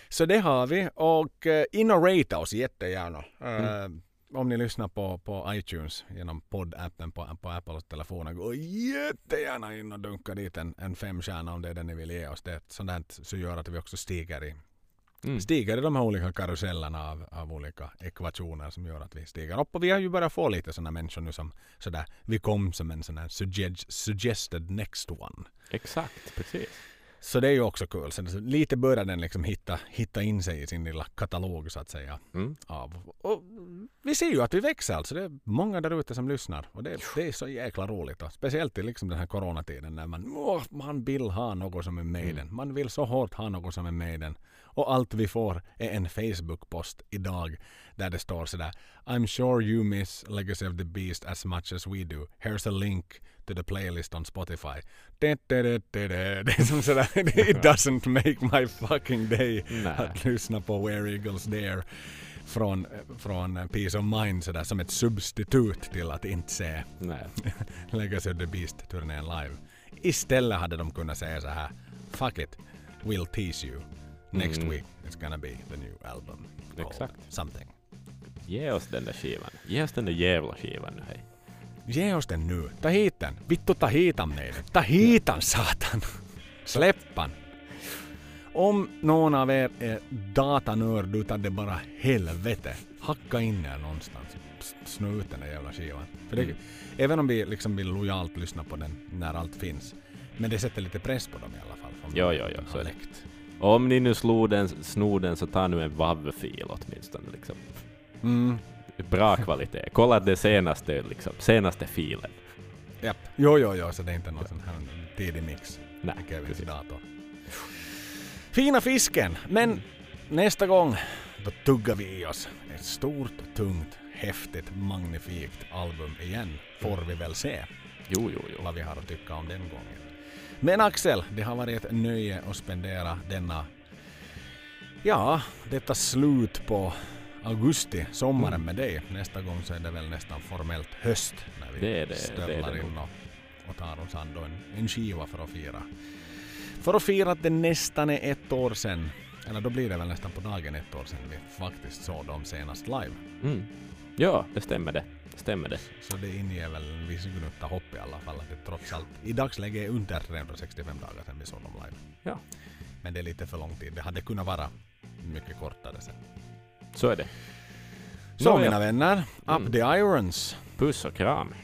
Så det har vi och eh, in och rate oss jättegärna. Eh, Mm. Om ni lyssnar på, på iTunes genom poddappen på, på Apples telefoner. Gå jättegärna in och dunka dit en, en femstjärna om det är det ni vill ge oss. Det är sånt så gör att vi också stiger i, Mm. stiger i de här olika karusellerna av, av olika ekvationer som gör att vi stiger upp. Och vi har ju börjat få lite sådana människor nu som sådär, vi kom som en sån här sugge- suggested next one. Exakt, precis. Så det är ju också kul. Så lite börjar den liksom hitta, hitta in sig i sin lilla katalog så att säga. Mm. Av. Och vi ser ju att vi växer alltså. Det är många där ute som lyssnar. Och det, det är så jäkla roligt. Då. Speciellt i liksom den här coronatiden när man, åh, man vill ha något som är Maiden. Mm. Man vill så hårt ha något som är Maiden. Och allt vi får är en Facebook-post idag där det står sådär I'm sure you miss Legacy of the Beast as much as we do. Here's a link to the playlist on Spotify. Det, är som sådär, it doesn't make my fucking day att lyssna på Where Eagles Dare från, från Peace of Mind sådär som ett substitut till att inte se. Legacy of the Beast-turnén live. Istället hade de kunnat säga så här Fuck it, we'll tease you. Next Mm. week it's gonna be the new album. Exakt. Something. Ge oss den där skivan. Ge oss den där jävla skivan nu, hej. Ge oss den nu. Ta hit den. Vittu ta hit den Ta hit den satan. Släpp den. Om någon av er är datanörd utan det bara helvete, hacka in er någonstans. Snö ut den där jävla skivan. För det, Mm. Även om vi liksom vill lojalt lyssna på den när allt finns. Men det sätter lite press på dem i alla fall. Ja, ja, ja, så är det. om ni nu slog den, snor den så ta nu en WAV-fil åtminstone. Liksom. Mm. Bra kvalitet. Kolla det senaste, liksom, senaste filen. Japp. Jo, jo, jo, så det är inte någon sån här tidig mix. Nej, precis. dator. Fina fisken! Men nästa gång då tuggar vi i oss ett stort, tungt, häftigt, magnifikt album igen. Får vi väl se Jo, jo, jo. vad vi har att tycka om den gången. Men Axel, det har varit ett nöje att spendera denna, ja, detta slut på augusti, sommaren Mm. med dig. Nästa gång så är det väl nästan formellt höst när vi Det det, det stövlar det in och, och tar oss an en, en skiva för att fira. För att fira att det nästan är ett år sedan, eller då blir det väl nästan på dagen ett år sedan vi faktiskt såg dem senast live. Mm. Ja, det stämmer det. Stämmer det. Så det inger väl en viss gnutta hopp i alla fall att det trots allt i dagsläget är under 365 dagar sedan vi såg dem live. Ja. Men det är lite för lång tid. Det hade kunnat vara mycket kortare sen. Så är det. Så, Så mina vänner, up mm. the irons. Puss och kram.